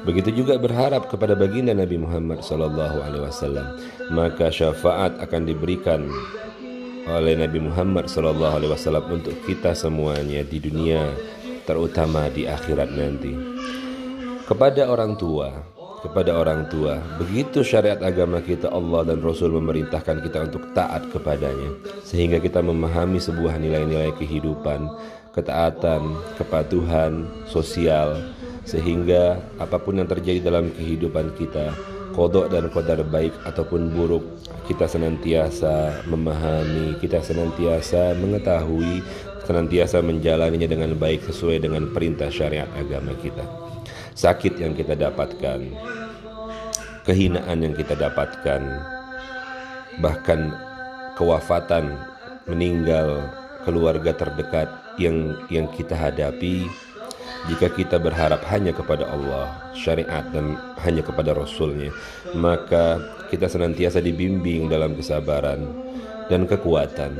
Begitu juga berharap kepada baginda Nabi Muhammad sallallahu alaihi wasallam. Maka syafaat akan diberikan oleh Nabi Muhammad sallallahu alaihi wasallam untuk kita semuanya di dunia terutama di akhirat nanti. Kepada orang tua kepada orang tua. Begitu syariat agama kita Allah dan Rasul memerintahkan kita untuk taat kepadanya. Sehingga kita memahami sebuah nilai-nilai kehidupan, ketaatan, kepatuhan, sosial. Sehingga apa pun yang terjadi dalam kehidupan kita kodok dan kodar baik ataupun buruk kita senantiasa memahami kita senantiasa mengetahui senantiasa menjalaninya dengan baik sesuai dengan perintah syariat agama kita sakit yang kita dapatkan, kehinaan yang kita dapatkan, bahkan kewafatan, meninggal keluarga terdekat yang yang kita hadapi jika kita berharap hanya kepada Allah, syariat dan hanya kepada Rasulnya, maka kita senantiasa dibimbing dalam kesabaran dan kekuatan.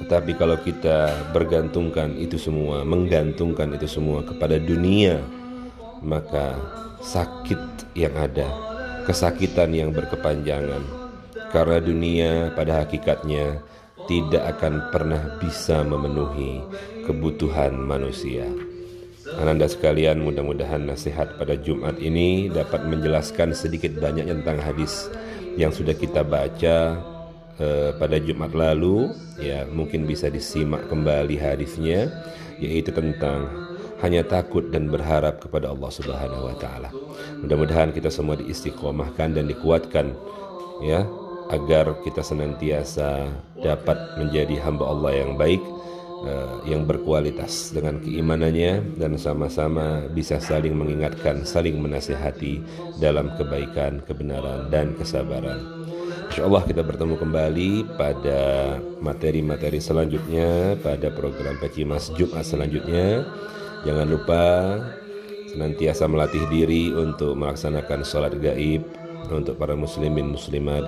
Tetapi kalau kita bergantungkan itu semua, menggantungkan itu semua kepada dunia, maka sakit yang ada, kesakitan yang berkepanjangan, karena dunia pada hakikatnya tidak akan pernah bisa memenuhi kebutuhan manusia. Ananda sekalian, mudah-mudahan nasihat pada Jumat ini dapat menjelaskan sedikit banyak tentang hadis yang sudah kita baca eh, pada Jumat lalu. Ya, mungkin bisa disimak kembali hadisnya, yaitu tentang hanya takut dan berharap kepada Allah Subhanahu wa taala. Mudah-mudahan kita semua diistiqomahkan dan dikuatkan ya agar kita senantiasa dapat menjadi hamba Allah yang baik uh, yang berkualitas dengan keimanannya dan sama-sama bisa saling mengingatkan, saling menasehati dalam kebaikan, kebenaran dan kesabaran. Insya Allah kita bertemu kembali pada materi-materi selanjutnya pada program Peci Mas Jumat selanjutnya. Jangan lupa senantiasa melatih diri untuk melaksanakan sholat gaib untuk para muslimin muslimat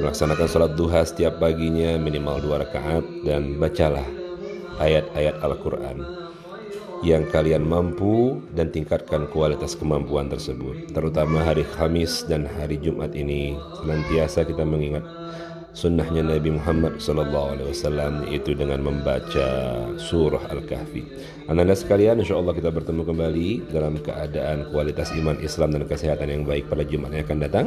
melaksanakan sholat duha setiap paginya minimal dua rakaat dan bacalah ayat-ayat Al-Quran yang kalian mampu dan tingkatkan kualitas kemampuan tersebut. Terutama hari Kamis dan hari Jumat ini senantiasa kita mengingat sunnahnya Nabi Muhammad Sallallahu Alaihi Wasallam yaitu dengan membaca surah Al-Kahfi. Anda sekalian, insya Allah kita bertemu kembali dalam keadaan kualitas iman Islam dan kesehatan yang baik pada Jumat yang akan datang.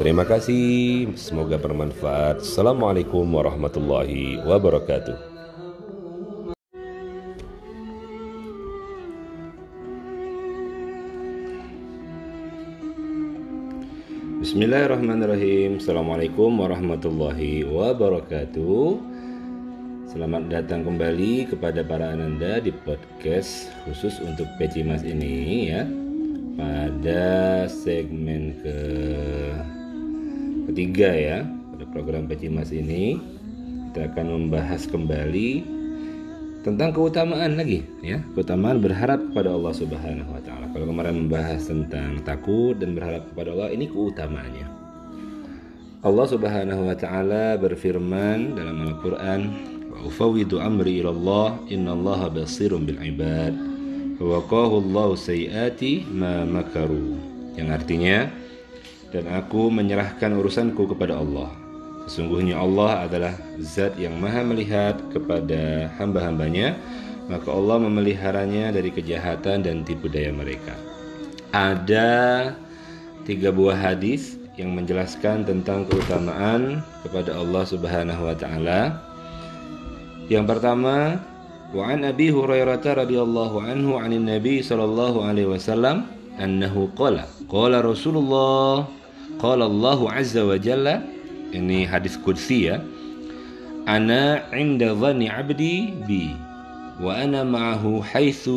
Terima kasih, semoga bermanfaat. Assalamualaikum warahmatullahi wabarakatuh. Bismillahirrahmanirrahim. Assalamualaikum warahmatullahi wabarakatuh. Selamat datang kembali kepada para ananda di podcast khusus untuk Peci Mas ini ya. Pada segmen ke ketiga ya Pada program Peci Mas ini Kita akan membahas kembali tentang keutamaan lagi ya. Keutamaan berharap kepada Allah Subhanahu wa taala. Kalau kemarin membahas tentang takut dan berharap kepada Allah ini keutamaannya. Allah Subhanahu wa taala berfirman dalam Al-Qur'an, "Wa ufawwidu amri ila Allah, innallaha basirun bil ibad." Wa Allah sayiati ma makaru. Yang artinya dan aku menyerahkan urusanku kepada Allah Sesungguhnya Allah adalah zat yang maha melihat kepada hamba-hambanya Maka Allah memeliharanya dari kejahatan dan tipu daya mereka. Ada tiga buah hadis yang menjelaskan tentang keutamaan kepada Allah Subhanahu wa taala. Yang pertama, wa an Abi Hurairah radhiyallahu anhu 'anil Nabi sallallahu alaihi wasallam annahu qala qala Rasulullah qala Allah azza wa jalla. Ini hadis qudsi ya. Ana inda dhanni abdi bi وأنا معه حيث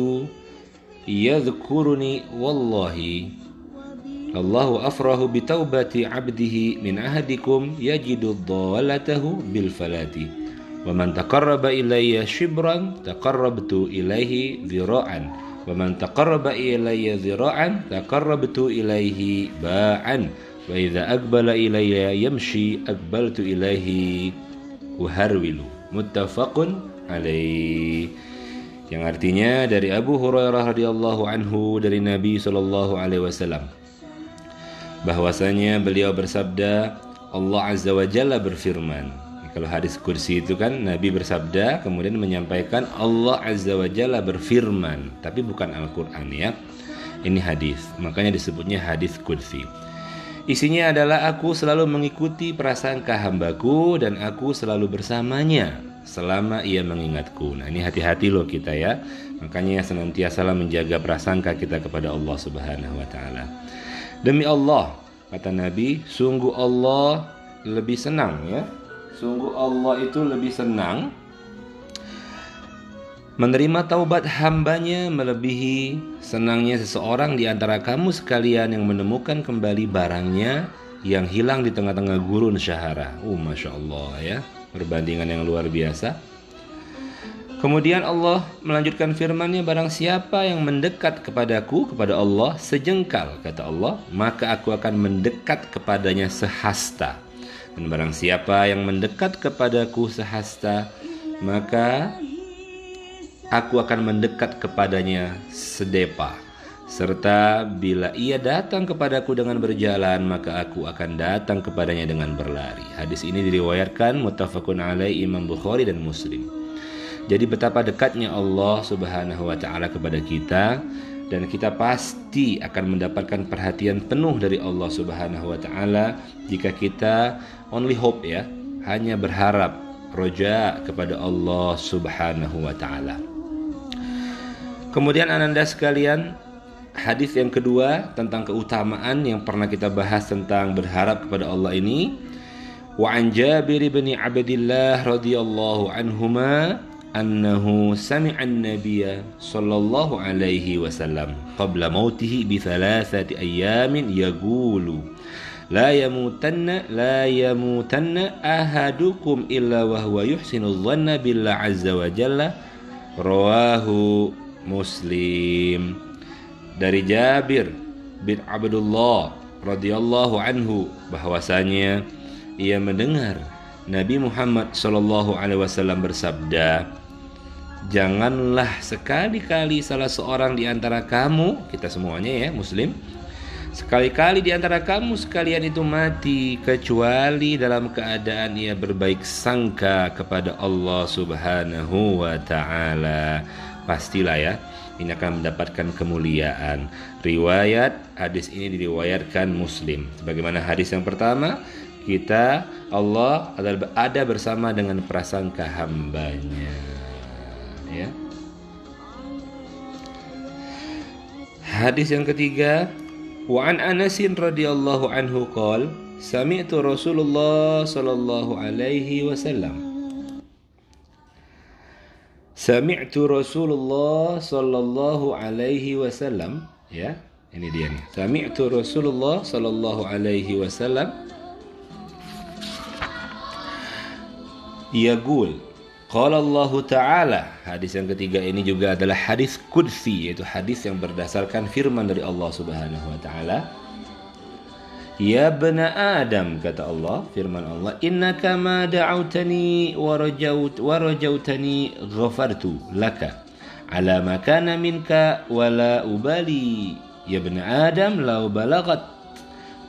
يذكرني والله. الله أفرح بتوبة عبده من عهدكم يجد ضالته بالفلاة ومن تقرب إلي شبرا تقربت إليه ذراعا. ومن تقرب إلي ذراعا تقربت إليه باعا. وإذا أقبل إلي يمشي أقبلت إليه أهرول. متفق عليه. Yang artinya dari Abu Hurairah radhiyallahu anhu dari Nabi sallallahu alaihi wasallam. Bahwasanya beliau bersabda Allah azza wa jalla berfirman. Kalau hadis kursi itu kan Nabi bersabda kemudian menyampaikan Allah azza wa jalla berfirman. Tapi bukan Al-Qur'an ya. Ini hadis. Makanya disebutnya hadis kursi. Isinya adalah aku selalu mengikuti prasangka hambaku dan aku selalu bersamanya selama ia mengingatku. Nah ini hati-hati loh kita ya. Makanya senantiasa menjaga prasangka kita kepada Allah Subhanahu wa taala. Demi Allah, kata Nabi, sungguh Allah lebih senang ya. Sungguh Allah itu lebih senang Menerima taubat hambanya melebihi senangnya seseorang di antara kamu sekalian yang menemukan kembali barangnya yang hilang di tengah-tengah gurun syahara. Uh, Masya Allah ya, perbandingan yang luar biasa. Kemudian Allah melanjutkan firman-Nya barang siapa yang mendekat kepadaku kepada Allah sejengkal kata Allah maka aku akan mendekat kepadanya sehasta dan barang siapa yang mendekat kepadaku sehasta maka aku akan mendekat kepadanya sedepa serta bila ia datang kepadaku dengan berjalan maka aku akan datang kepadanya dengan berlari. Hadis ini diriwayatkan muttafaqun alaih Imam Bukhari dan Muslim. Jadi betapa dekatnya Allah Subhanahu wa taala kepada kita dan kita pasti akan mendapatkan perhatian penuh dari Allah Subhanahu wa taala jika kita only hope ya, hanya berharap roja kepada Allah Subhanahu wa taala. Kemudian ananda sekalian, hadis yang kedua tentang keutamaan yang pernah kita bahas tentang berharap kepada Allah ini. Wa an Jabir bin Abdullah radhiyallahu anhuma annahu sami'a an-nabiy sallallahu alaihi wasallam qabla mautihi bi thalathati ayamin yaqulu la yamutanna la yamutanna ahadukum illa wa huwa yuhsinu dhanna billah azza wa jalla rawahu muslim dari Jabir bin Abdullah radhiyallahu anhu bahwasanya ia mendengar Nabi Muhammad Shallallahu alaihi wasallam bersabda Janganlah sekali-kali salah seorang di antara kamu, kita semuanya ya muslim, Sekali-kali di antara kamu sekalian itu mati kecuali dalam keadaan ia berbaik sangka kepada Allah Subhanahu wa taala pastilah ya ini akan mendapatkan kemuliaan. Riwayat hadis ini diriwayatkan Muslim. Sebagaimana hadis yang pertama, kita Allah ada bersama dengan prasangka hambanya. Ya. Hadis yang ketiga, wa an Anasin radhiyallahu anhu qol, sami'tu Rasulullah sallallahu alaihi wasallam Sami'tu Rasulullah sallallahu alaihi wasallam ya. Ini dia nih. Sami'tu Rasulullah sallallahu alaihi wasallam yaqul Qala Allah Ta'ala Hadis yang ketiga ini juga adalah hadis kudsi Yaitu hadis yang berdasarkan firman dari Allah Subhanahu Wa Ta'ala Ya bena Adam kata Allah firman Allah Inna kama da'autani wa rajaut wa ghafartu laka ala ma kana minka wa ubali. Ya bena Adam law balagat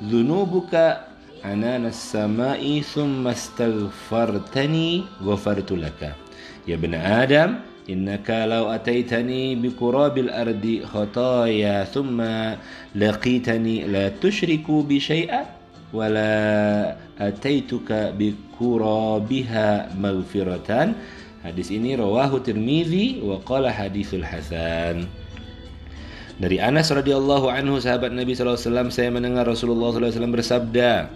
dhunubuka anana samai thumma astaghfartani ghafartu laka. Ya bena Adam innaka law ataitani biqurabil ardi khataya thumma laqitani la tusyriku bi syai'a wala ataituka biqurabiha maghfiratan hadis ini rawahu Tirmizi wa حديث الحسن. dari Anas radhiyallahu anhu sahabat Nabi SAW saya mendengar Rasulullah SAW bersabda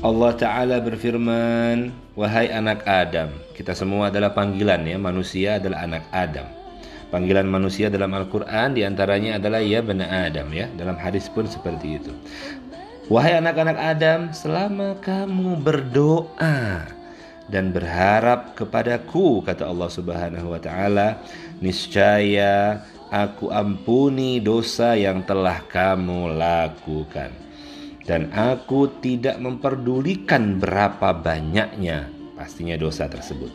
Allah Ta'ala berfirman Wahai anak Adam Kita semua adalah panggilan ya. Manusia adalah anak Adam. Panggilan manusia dalam Al-Quran di antaranya adalah Ya benar Adam ya. Dalam hadis pun seperti itu. Wahai anak-anak Adam Selama kamu berdoa Dan berharap kepadaku Kata Allah Subhanahu Wa Ta'ala Niscaya aku ampuni dosa yang telah kamu lakukan dan aku tidak memperdulikan berapa banyaknya pastinya dosa tersebut.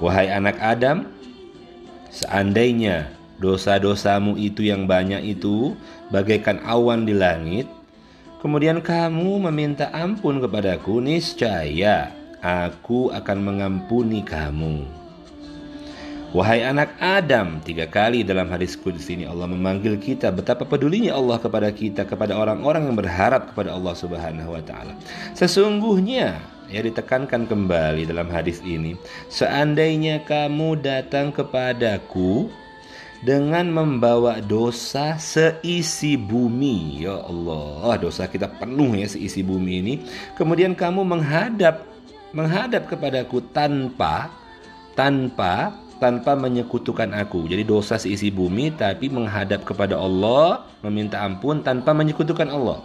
Wahai anak Adam, seandainya dosa-dosamu itu yang banyak itu bagaikan awan di langit, kemudian kamu meminta ampun kepadaku, niscaya aku akan mengampuni kamu. Wahai anak Adam, tiga kali dalam hadis kudus ini Allah memanggil kita betapa pedulinya Allah kepada kita, kepada orang-orang yang berharap kepada Allah Subhanahu wa taala. Sesungguhnya ya ditekankan kembali dalam hadis ini, seandainya kamu datang kepadaku dengan membawa dosa seisi bumi, ya Allah, dosa kita penuh ya seisi bumi ini. Kemudian kamu menghadap menghadap kepadaku tanpa tanpa tanpa menyekutukan aku. Jadi dosa seisi bumi tapi menghadap kepada Allah, meminta ampun tanpa menyekutukan Allah.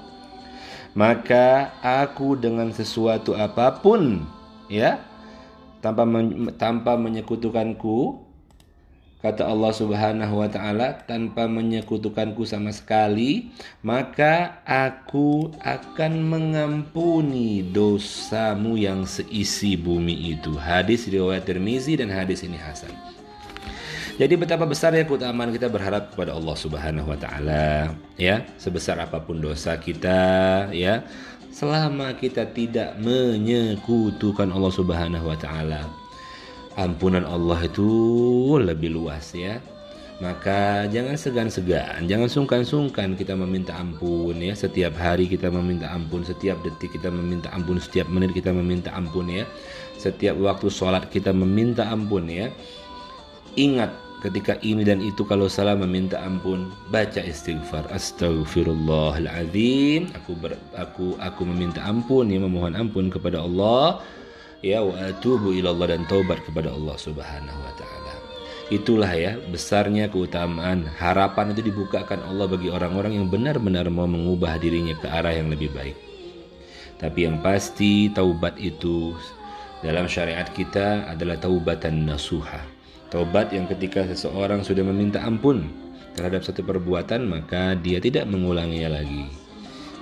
Maka aku dengan sesuatu apa pun ya tanpa men, tanpa menyekutukanku kata Allah Subhanahu wa taala tanpa menyekutukanku sama sekali maka aku akan mengampuni dosamu yang seisi bumi itu. Hadis riwayat Tirmizi dan hadis ini hasan. Jadi betapa besar ya keutamaan kita berharap kepada Allah Subhanahu wa taala ya, sebesar apa pun dosa kita ya, selama kita tidak menyekutukan Allah Subhanahu wa taala. Ampunan Allah itu lebih luas ya. Maka jangan segan-segan, jangan sungkan-sungkan kita meminta ampun ya. Setiap hari kita meminta ampun, setiap detik kita meminta ampun, setiap menit kita meminta ampun ya. Setiap waktu sholat kita meminta ampun ya. Ingat ketika ini dan itu kalau salah meminta ampun baca istighfar astaghfirullahaladzim aku ber, aku aku meminta ampun ya memohon ampun kepada Allah ya wa atubu ilallah dan taubat kepada Allah Subhanahu wa taala Itulah ya besarnya keutamaan harapan itu dibukakan Allah bagi orang-orang yang benar-benar mau mengubah dirinya ke arah yang lebih baik. Tapi yang pasti taubat itu dalam syariat kita adalah taubatan nasuha. Taubat yang ketika seseorang sudah meminta ampun terhadap satu perbuatan maka dia tidak mengulanginya lagi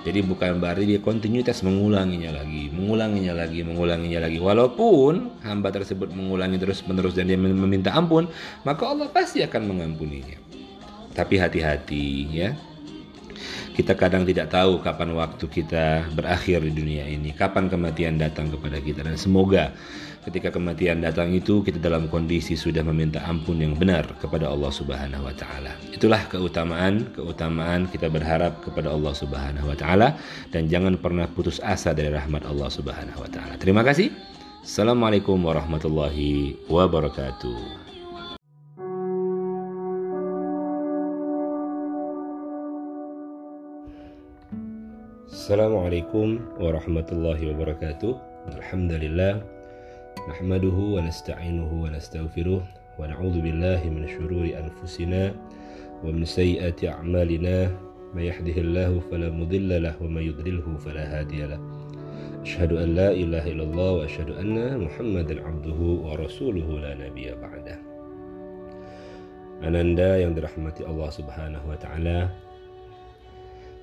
jadi bukan berarti dia kontinuitas mengulanginya lagi, mengulanginya lagi, mengulanginya lagi. Walaupun hamba tersebut mengulangi terus-menerus dan dia meminta ampun, maka Allah pasti akan mengampuninya. Tapi hati-hati ya. Kita kadang tidak tahu kapan waktu kita berakhir di dunia ini, kapan kematian datang kepada kita dan semoga ketika kematian datang itu kita dalam kondisi sudah meminta ampun yang benar kepada Allah Subhanahu wa taala. Itulah keutamaan, keutamaan kita berharap kepada Allah Subhanahu wa taala dan jangan pernah putus asa dari rahmat Allah Subhanahu wa taala. Terima kasih. Assalamualaikum warahmatullahi wabarakatuh. Assalamualaikum warahmatullahi wabarakatuh. Alhamdulillah نحمده ونستعينه ونستغفره ونعوذ بالله من شرور أنفسنا ومن سيئات أعمالنا ما يهده الله فلا مضل له وما يضلله فلا هادي له أشهد أن لا إله إلا الله وأشهد أن محمدا عبده ورسوله لا نبي بعده Ananda yang dirahmati Allah Subhanahu wa taala.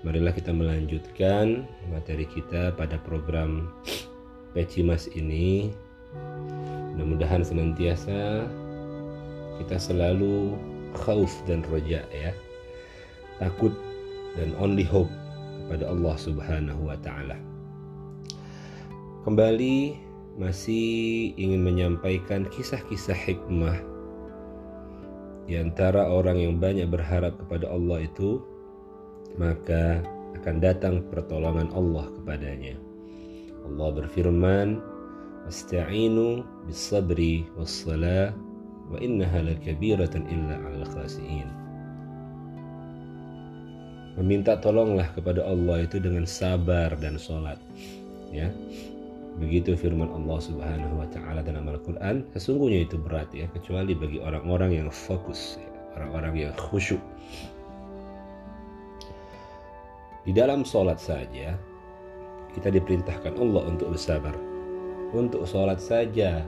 Marilah kita melanjutkan materi kita pada program Pecimas ini Mudah-mudahan senantiasa kita selalu khauf dan roja ya. Takut dan only hope kepada Allah Subhanahu wa taala. Kembali masih ingin menyampaikan kisah-kisah hikmah di antara orang yang banyak berharap kepada Allah itu maka akan datang pertolongan Allah kepadanya. Allah berfirman, Asta'inu bis-sabri was-salah wa innaha lakabiratan illa khasiin. Meminta tolonglah kepada Allah itu dengan sabar dan sholat. Ya, begitu firman Allah Subhanahu wa taala dalam Al-Qur'an, sesungguhnya itu berat ya, kecuali bagi orang-orang yang fokus, ya, orang-orang yang khusyuk. Di dalam sholat saja kita diperintahkan Allah untuk bersabar untuk sholat saja.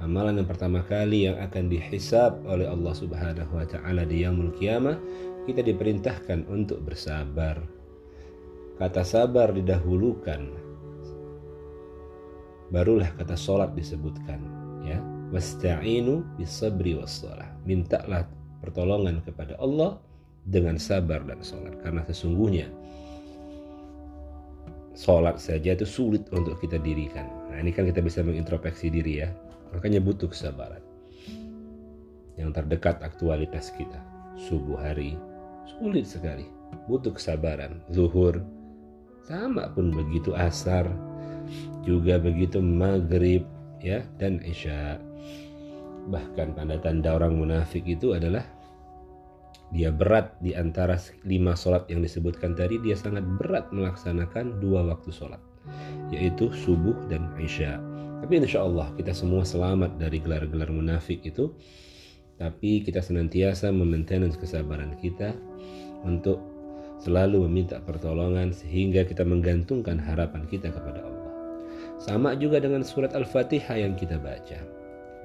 Amalan yang pertama kali yang akan dihisab oleh Allah Subhanahu wa taala di yaumul kiamah kita diperintahkan untuk bersabar. Kata sabar didahulukan barulah kata sholat disebutkan ya. Wasta'inu bisabri wassalah mintalah pertolongan kepada Allah dengan sabar dan sholat. Karena sesungguhnya sholat saja itu sulit untuk kita dirikan Nah ini kan kita bisa mengintrospeksi diri ya. Makanya butuh kesabaran. Yang terdekat aktualitas kita. Subuh hari. Sulit sekali. Butuh kesabaran. Zuhur. Sama pun begitu asar. Juga begitu maghrib. ya Dan isya. Bahkan tanda-tanda orang munafik itu adalah dia berat di antara lima sholat yang disebutkan tadi dia sangat berat melaksanakan dua waktu sholat yaitu subuh dan isya. Tapi insya Allah kita semua selamat dari gelar-gelar munafik itu. Tapi kita senantiasa memaintenance kesabaran kita untuk selalu meminta pertolongan sehingga kita menggantungkan harapan kita kepada Allah. Sama juga dengan surat Al-Fatihah yang kita baca.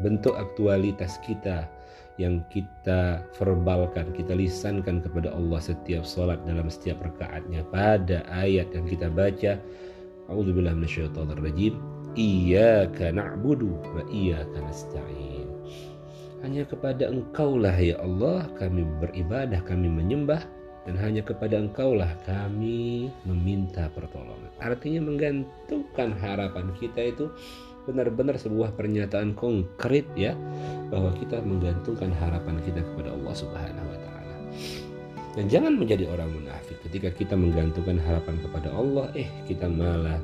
Bentuk aktualitas kita yang kita verbalkan, kita lisankan kepada Allah setiap sholat dalam setiap rakaatnya pada ayat yang kita baca A'udzubillah minasyaitonir rajim. Iyyaka na'budu wa iyyaka nasta'in. Hanya kepada Engkaulah ya Allah kami beribadah, kami menyembah dan hanya kepada Engkaulah kami meminta pertolongan. Artinya menggantungkan harapan kita itu benar-benar sebuah pernyataan konkret ya bahwa kita menggantungkan harapan kita kepada Allah Subhanahu wa taala. Dan jangan menjadi orang munafik ketika kita menggantungkan harapan kepada Allah, eh kita malah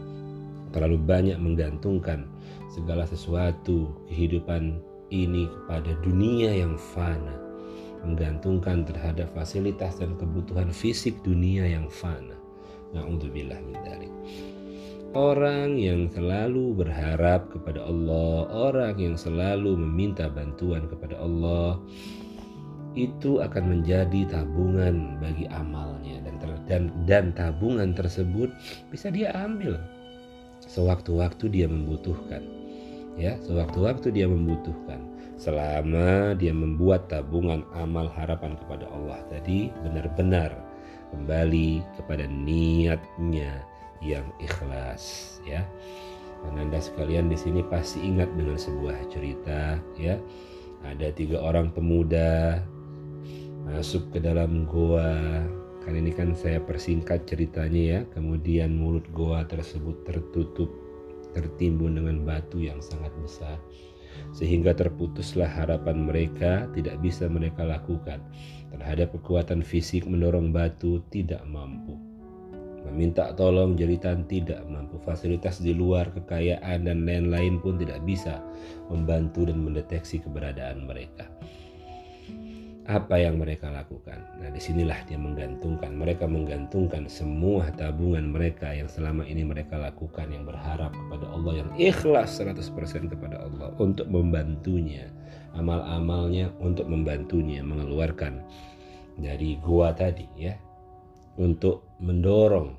terlalu banyak menggantungkan segala sesuatu kehidupan ini kepada dunia yang fana. Menggantungkan terhadap fasilitas dan kebutuhan fisik dunia yang fana. Na'udzubillah min dzalik. Orang yang selalu berharap kepada Allah, orang yang selalu meminta bantuan kepada Allah, itu akan menjadi tabungan bagi amalnya dan ter, dan dan tabungan tersebut bisa dia ambil sewaktu-waktu dia membutuhkan. Ya, sewaktu-waktu dia membutuhkan. Selama dia membuat tabungan amal harapan kepada Allah tadi benar-benar kembali kepada niatnya yang ikhlas ya. Dan Anda sekalian di sini pasti ingat dengan sebuah cerita ya. Ada tiga orang pemuda masuk ke dalam goa. Kan ini kan saya persingkat ceritanya ya. Kemudian mulut goa tersebut tertutup tertimbun dengan batu yang sangat besar. Sehingga terputuslah harapan mereka tidak bisa mereka lakukan terhadap kekuatan fisik mendorong batu tidak mampu Meminta tolong jeritan tidak mampu. Fasilitas di luar kekayaan dan lain-lain pun tidak bisa membantu dan mendeteksi keberadaan mereka. Apa yang mereka lakukan? Nah, di sinilah dia menggantungkan. Mereka menggantungkan semua tabungan mereka yang selama ini mereka lakukan yang berharap kepada Allah yang ikhlas 100% kepada Allah untuk membantunya. Amal-amalnya untuk membantunya mengeluarkan dari gua tadi ya untuk mendorong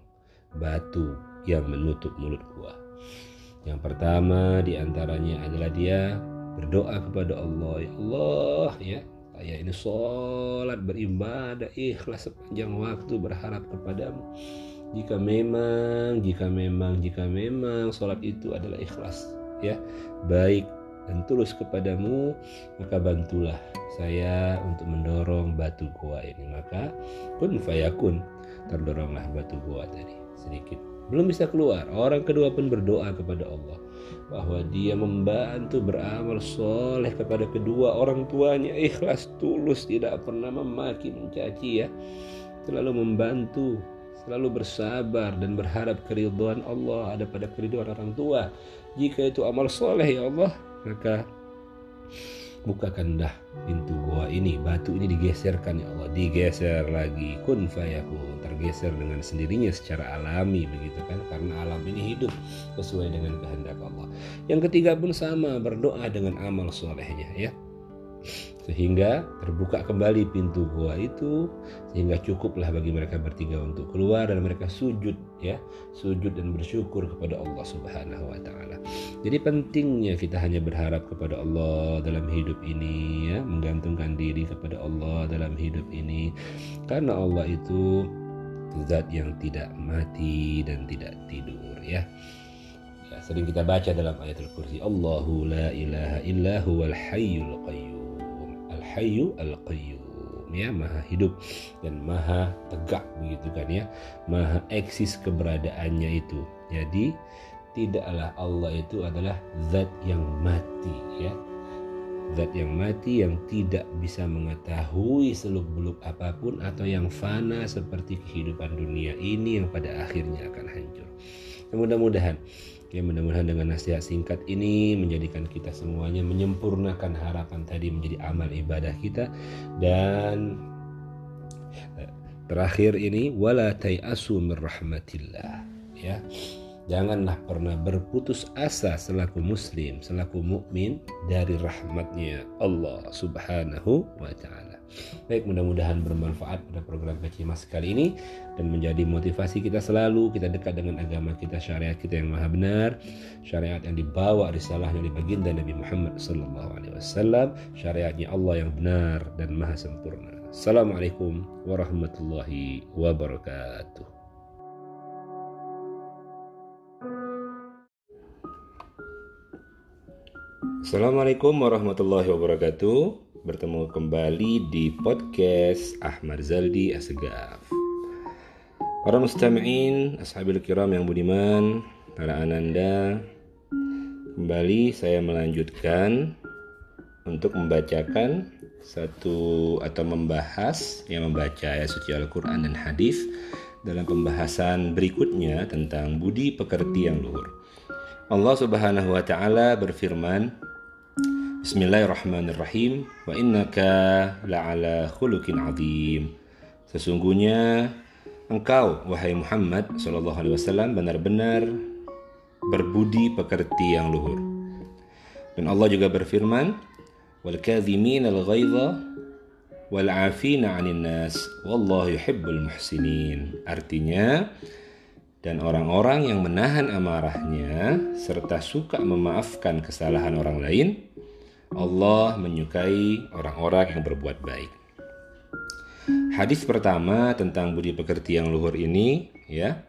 batu yang menutup mulut gua. Yang pertama di antaranya adalah dia berdoa kepada Allah, ya Allah ya saya ini sholat beribadah ikhlas sepanjang waktu berharap kepadamu. Jika memang, jika memang, jika memang sholat itu adalah ikhlas, ya baik dan tulus kepadamu, maka bantulah saya untuk mendorong batu gua ini. Maka kun fayakun terdoronglah batu gua tadi sedikit belum bisa keluar orang kedua pun berdoa kepada Allah bahwa dia membantu beramal soleh kepada kedua orang tuanya. Ikhlas tulus tidak pernah memaki mencaci ya. Selalu membantu selalu bersabar dan berharap keridhaan Allah ada pada keridhaan orang tua. Jika itu amal soleh ya Allah maka bukakan dah pintu gua ini. Batu ini digeserkan ya Allah. Digeser lagi. Kun fayakun tergeser dengan sendirinya secara alami begitu kan? Karena alam ini hidup sesuai dengan kehendak Allah. Yang ketiga pun sama berdoa dengan amal solehnya ya sehingga terbuka kembali pintu gua itu sehingga cukuplah bagi mereka bertiga untuk keluar dan mereka sujud ya sujud dan bersyukur kepada Allah Subhanahu wa taala. Jadi pentingnya kita hanya berharap kepada Allah dalam hidup ini ya menggantungkan diri kepada Allah dalam hidup ini karena Allah itu zat yang tidak mati dan tidak tidur ya. sering kita baca dalam ayat al-kursi Allahu la ilaha illa huwal hayyul qayyum Al-Hayyu Al-Qayyum ya maha hidup dan maha tegak begitu kan ya. Maha eksis keberadaannya itu. Jadi tidaklah Allah itu adalah zat yang mati ya. Zat yang mati yang tidak bisa mengetahui seluk-beluk apa pun atau yang fana seperti kehidupan dunia ini yang pada akhirnya akan hancur. Mudah-mudahan Ya mudah-mudahan dengan nasihat singkat ini menjadikan kita semuanya menyempurnakan harapan tadi menjadi amal ibadah kita. Dan eh, terakhir ini wala tayasu min rahmatillah. Ya janganlah pernah berputus asa selaku muslim selaku mukmin dari rahmatnya Allah Subhanahu wa taala Baik, mudah-mudahan bermanfaat pada program Mas kali ini dan menjadi motivasi kita selalu kita dekat dengan agama kita, syariat kita yang maha benar, syariat yang dibawa risalahnya di baginda Nabi Muhammad sallallahu alaihi wasallam, syariatnya Allah yang benar dan maha sempurna. Assalamualaikum warahmatullahi wabarakatuh. Assalamualaikum warahmatullahi wabarakatuh bertemu kembali di podcast Ahmad Zaldi Asegaf. Para mustami'in, ashabil kiram yang budiman, para ananda, kembali saya melanjutkan untuk membacakan satu atau membahas yang membaca ayat suci Al-Quran dan hadis dalam pembahasan berikutnya tentang budi pekerti yang luhur. Allah Subhanahu wa taala berfirman, Bismillahirrahmanirrahim. Wa innaka la'ala khuluqin azim. Sesungguhnya engkau wahai Muhammad sallallahu alaihi wasallam benar-benar berbudi pekerti yang luhur. Dan Allah juga berfirman, "Wal kadhimin al-ghaidha wal 'afina 'anil nas wallahu yuhibbul muhsinin." Artinya, dan orang-orang yang menahan amarahnya serta suka memaafkan kesalahan orang lain, Allah menyukai orang-orang yang berbuat baik. Hadis pertama tentang budi pekerti yang luhur ini ya.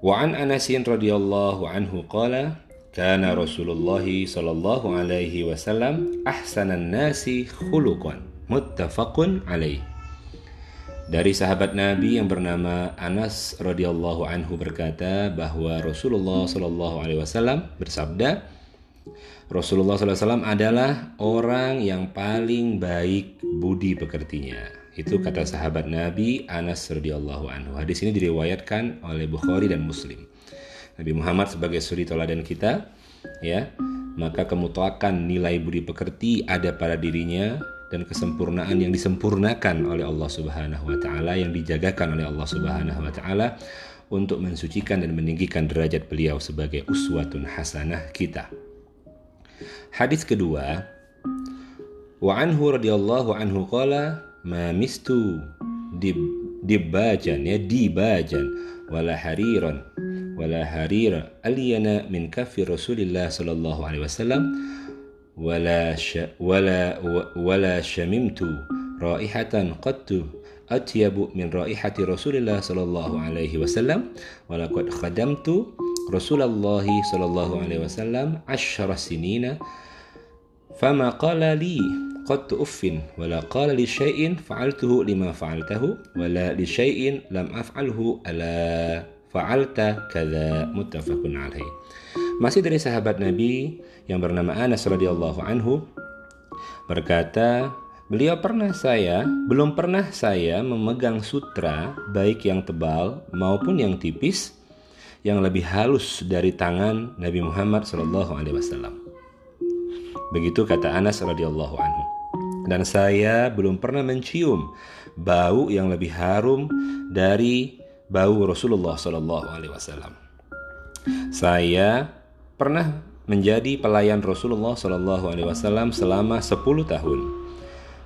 Wa an Anas radhiyallahu anhu qala kana Rasulullah sallallahu alaihi wasallam ahsanan nasi khuluqan muttafaqun alaihi dari sahabat Nabi yang bernama Anas radhiyallahu anhu berkata bahwa Rasulullah shallallahu alaihi wasallam bersabda, Rasulullah SAW adalah orang yang paling baik budi pekertinya. Itu kata sahabat Nabi Anas radhiyallahu anhu. Hadis ini diriwayatkan oleh Bukhari dan Muslim. Nabi Muhammad sebagai suri teladan kita, ya, maka kemutlakan nilai budi pekerti ada pada dirinya dan kesempurnaan yang disempurnakan oleh Allah Subhanahu wa taala yang dijagakan oleh Allah Subhanahu wa taala untuk mensucikan dan meninggikan derajat beliau sebagai uswatun hasanah kita. Hadis kedua, wa anhu radhiyallahu anhu qala ma mistu dib dibajan ya dibajan wala hariran wala harira aliyana min kafi Rasulillah sallallahu alaihi wasallam ولا ش ولا ولا شممت رائحة قط أطيب من رائحة رسول الله صلى الله عليه وسلم Rasulullah sallallahu alaihi wasallam asyara sinina fama qala li qad uffin wala qala li syai'in fa'altuhu lima fa'altahu wala li syai'in lam af'alhu ala fa'alta kadza muttafaqun alaihi. Masih dari sahabat Nabi yang bernama Anas radhiyallahu anhu berkata Beliau pernah saya, belum pernah saya memegang sutra baik yang tebal maupun yang tipis yang lebih halus dari tangan Nabi Muhammad Shallallahu alaihi wasallam. Begitu kata Anas radhiyallahu anhu. Dan saya belum pernah mencium bau yang lebih harum dari bau Rasulullah Shallallahu alaihi wasallam. Saya pernah menjadi pelayan Rasulullah Shallallahu Alaihi Wasallam selama 10 tahun.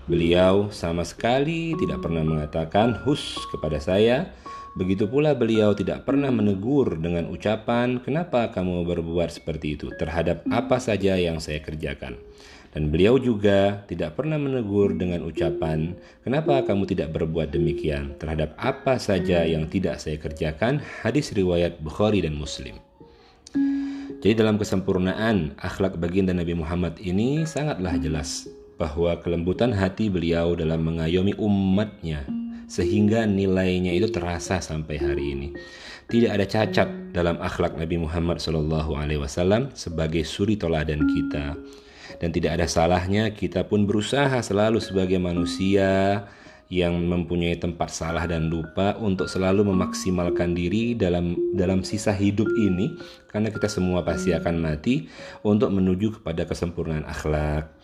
Beliau sama sekali tidak pernah mengatakan hus kepada saya. Begitu pula beliau tidak pernah menegur dengan ucapan, "Kenapa kamu berbuat seperti itu?" terhadap apa saja yang saya kerjakan. Dan beliau juga tidak pernah menegur dengan ucapan, "Kenapa kamu tidak berbuat demikian?" terhadap apa saja yang tidak saya kerjakan. Hadis riwayat Bukhari dan Muslim. Jadi dalam kesempurnaan akhlak baginda Nabi Muhammad ini sangatlah jelas bahwa kelembutan hati beliau dalam mengayomi umatnya sehingga nilainya itu terasa sampai hari ini. Tidak ada cacat dalam akhlak Nabi Muhammad SAW sebagai suri toladan kita dan tidak ada salahnya kita pun berusaha selalu sebagai manusia yang mempunyai tempat salah dan lupa untuk selalu memaksimalkan diri dalam dalam sisa hidup ini karena kita semua pasti akan mati untuk menuju kepada kesempurnaan akhlak.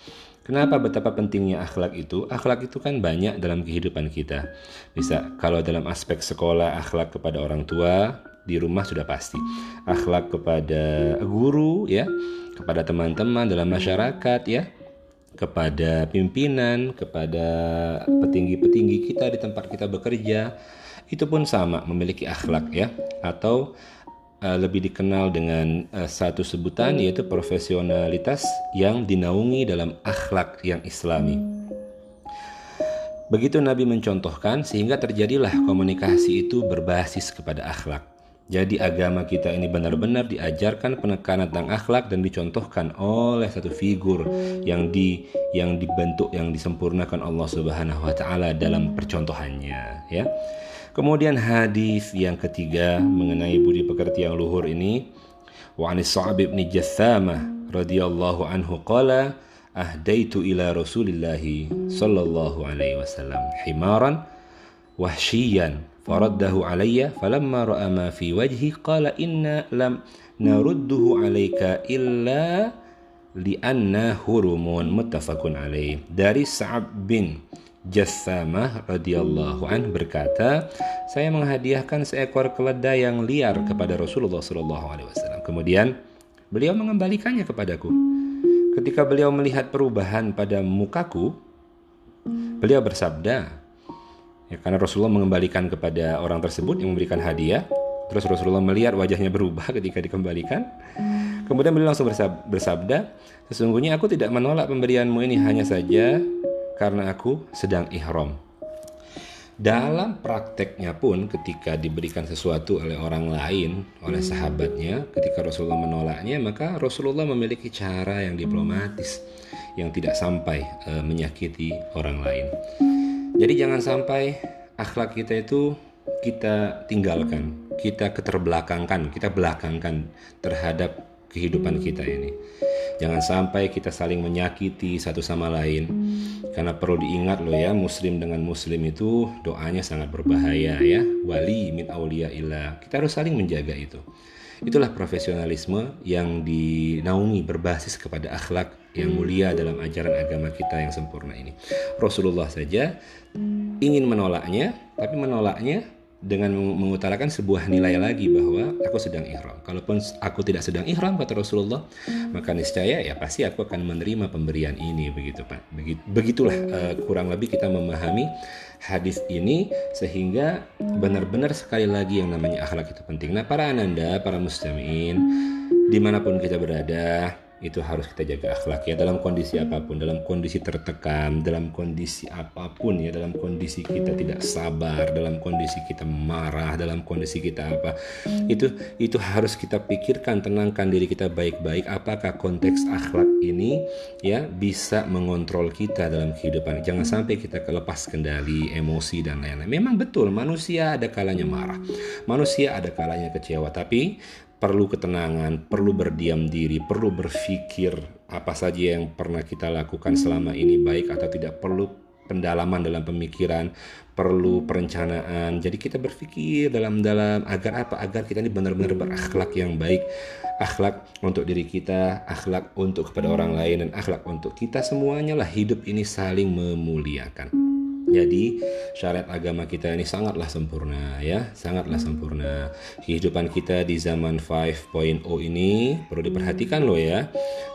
Kenapa betapa pentingnya akhlak itu? Akhlak itu kan banyak dalam kehidupan kita. Bisa kalau dalam aspek sekolah akhlak kepada orang tua, di rumah sudah pasti. Akhlak kepada guru ya, kepada teman-teman dalam masyarakat ya kepada pimpinan, kepada petinggi-petinggi kita di tempat kita bekerja, itu pun sama memiliki akhlak ya, atau uh, lebih dikenal dengan uh, satu sebutan yaitu profesionalitas yang dinaungi dalam akhlak yang islami. Begitu Nabi mencontohkan sehingga terjadilah komunikasi itu berbasis kepada akhlak. Jadi agama kita ini benar-benar diajarkan penekanan tentang akhlak dan dicontohkan oleh satu figur yang di yang dibentuk yang disempurnakan Allah Subhanahu wa taala dalam percontohannya ya. Kemudian hadis yang ketiga mengenai budi pekerti yang luhur ini wa anis Sa'ab bin Jassamah radhiyallahu anhu qala ahdaitu ila Rasulillah sallallahu alaihi wasallam himaran wahsyiyan faraddahu alayya falamma ra'a ma fi wajhi qala inna lam narudduhu alayka illa li'anna hurumun muttafaqun alaih dari Sa'ab bin Jassamah radhiyallahu an berkata, saya menghadiahkan seekor keledai yang liar kepada Rasulullah Shallallahu alaihi wasallam. Kemudian beliau mengembalikannya kepadaku. Ketika beliau melihat perubahan pada mukaku, beliau bersabda, ya karena Rasulullah mengembalikan kepada orang tersebut yang memberikan hadiah, terus Rasulullah melihat wajahnya berubah ketika dikembalikan. Kemudian beliau langsung bersabda, sesungguhnya aku tidak menolak pemberianmu ini hanya saja karena aku sedang ihram. Dalam prakteknya pun ketika diberikan sesuatu oleh orang lain, oleh sahabatnya, ketika Rasulullah menolaknya, maka Rasulullah memiliki cara yang diplomatis yang tidak sampai e, menyakiti orang lain. Jadi jangan sampai akhlak kita itu kita tinggalkan, kita keterbelakangkan, kita belakangkan terhadap kehidupan kita ini. Jangan sampai kita saling menyakiti satu sama lain. Karena perlu diingat loh ya, muslim dengan muslim itu doanya sangat berbahaya ya. Wali min aulia ilah. Kita harus saling menjaga itu. Itulah profesionalisme yang dinaungi berbasis kepada akhlak yang mulia dalam ajaran agama kita yang sempurna ini. Rasulullah saja ingin menolaknya, tapi menolaknya dengan mengutarakan sebuah nilai lagi bahwa aku sedang ihram. Kalaupun aku tidak sedang ihram kata Rasulullah, maka niscaya ya pasti aku akan menerima pemberian ini begitu Pak. begitulah uh, kurang lebih kita memahami hadis ini sehingga benar-benar sekali lagi yang namanya akhlak itu penting. Nah, para ananda, para muslimin di mana pun kita berada, itu harus kita jaga akhlak ya. Dalam kondisi apa pun dalam kondisi tertekan dalam kondisi apa pun ya dalam kondisi kita tidak sabar dalam kondisi kita marah dalam kondisi kita apa itu itu harus kita pikirkan tenangkan diri kita baik-baik. Apakah konteks akhlak ini ya bisa mengontrol kita dalam kehidupan? Jangan sampai kita kelepas kendali emosi dan lain-lain. Memang betul manusia ada kalanya marah manusia ada kalanya kecewa. Tapi perlu ketenangan, perlu berdiam diri, perlu berpikir apa saja yang pernah kita lakukan selama ini baik atau tidak perlu pendalaman dalam pemikiran, perlu perencanaan. Jadi kita berpikir dalam-dalam agar apa? Agar kita ini benar-benar berakhlak yang baik, akhlak untuk diri kita, akhlak untuk kepada orang lain dan akhlak untuk kita semuanya lah hidup ini saling memuliakan. Jadi syariat agama kita ini sangatlah sempurna ya, sangatlah sempurna. Kehidupan kita di zaman 5.0 ini perlu diperhatikan loh ya.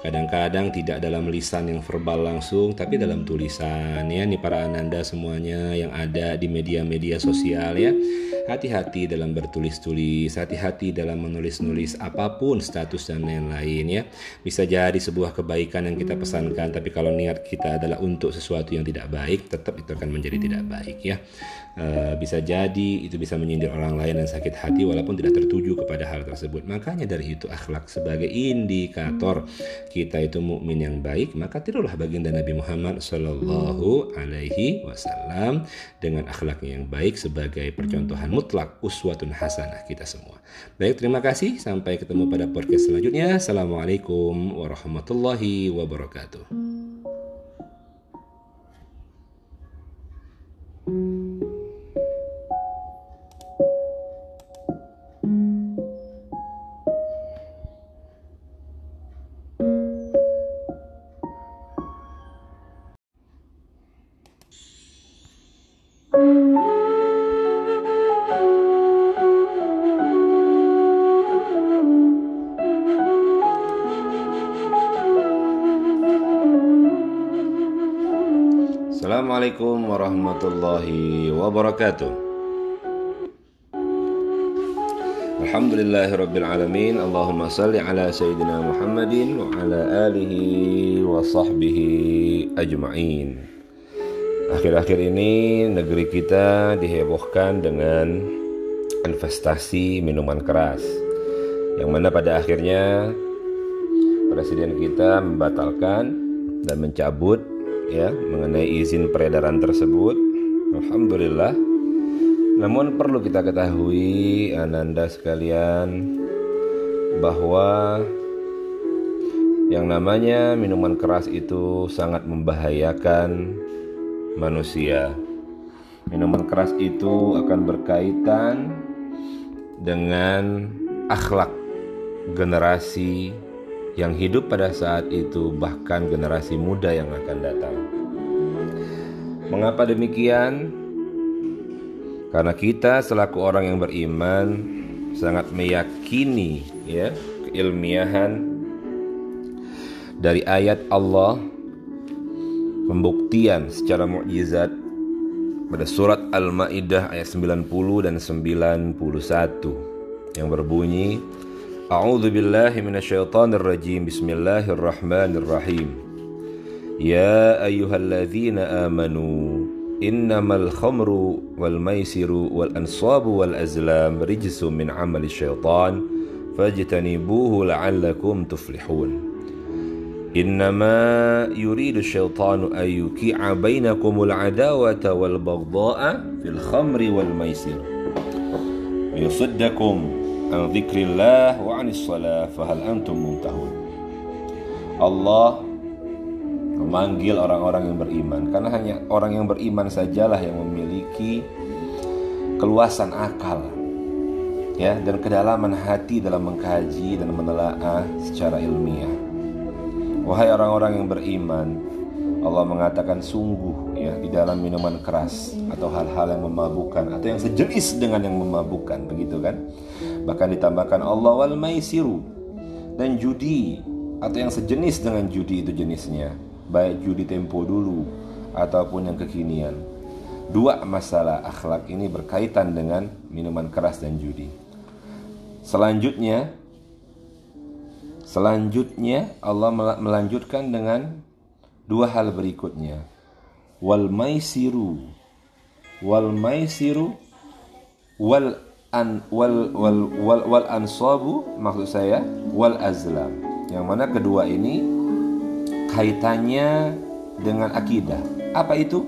Kadang-kadang tidak dalam lisan yang verbal langsung tapi dalam tulisan ya. Nih para ananda semuanya yang ada di media-media sosial ya. Hati-hati dalam bertulis-tulis, hati-hati dalam menulis-nulis apa pun status dan lain-lain ya. Bisa jadi sebuah kebaikan yang kita pesankan tapi kalau niat kita adalah untuk sesuatu yang tidak baik, tetap itu akan menjadi tidak baik ya. E, bisa jadi itu bisa menyindir orang lain dan sakit hati walaupun tidak tertuju kepada hal tersebut. Makanya dari itu akhlak sebagai indikator kita itu mukmin yang baik, maka tirulah baginda Nabi Muhammad Shallallahu alaihi wasallam dengan akhlaknya yang baik sebagai percontohan mutlak uswatun hasanah kita semua. Baik, terima kasih. Sampai ketemu pada podcast selanjutnya. Assalamualaikum warahmatullahi wabarakatuh. Assalamualaikum warahmatullahi wabarakatuh. Alhamdulillahirabbil alamin. Allahumma salli ala sayyidina Muhammadin wa ala alihi wa sahbihi ajma'in. Akhir-akhir ini negeri kita dihebohkan dengan investasi minuman keras. Yang mana pada akhirnya presiden kita membatalkan dan mencabut ya mengenai izin peredaran tersebut. Alhamdulillah. Namun perlu kita ketahui ananda sekalian bahwa yang namanya minuman keras itu sangat membahayakan manusia. Minuman keras itu akan berkaitan dengan akhlak generasi yang hidup pada saat itu, bahkan generasi muda yang akan datang. Mengapa demikian? Karena kita selaku orang yang beriman sangat meyakini ya keilmiahan dari ayat Allah pembuktian secara mukjizat pada surat Al-Maidah ayat 90 dan 91 yang berbunyi A'udzu billahi minasyaitonir rajim Bismillahirrahmanirrahim Ya ayyuhalladzina amanu إنما الخمر والميسر والأنصاب والأزلام رجس من عمل الشيطان فاجتنبوه لعلكم تفلحون. إنما يريد الشيطان أن يوقع بينكم العداوة والبغضاء في الخمر والميسر. ويصدكم an dzikrillah wa anis salah fahal antum muntahun. Allah memanggil orang-orang yang beriman. Karena hanya orang yang beriman sajalah yang memiliki keluasan akal ya dan kedalaman hati dalam mengkaji dan menelaah secara ilmiah. Wahai orang-orang yang beriman Allah mengatakan sungguh ya di dalam minuman keras atau hal-hal yang memabukkan atau yang sejenis dengan yang memabukkan begitu kan? Bahkan ditambahkan Allah wal maisiru dan judi atau yang sejenis dengan judi itu jenisnya baik judi tempo dulu ataupun yang kekinian. Dua masalah akhlak ini berkaitan dengan minuman keras dan judi. Selanjutnya Selanjutnya Allah melanjutkan dengan dua hal berikutnya. Wal maisiru wal maisiru wal an wal wal wal, wal ansabu maksud saya wal azlam. Yang mana kedua ini kaitannya dengan akidah. Apa itu?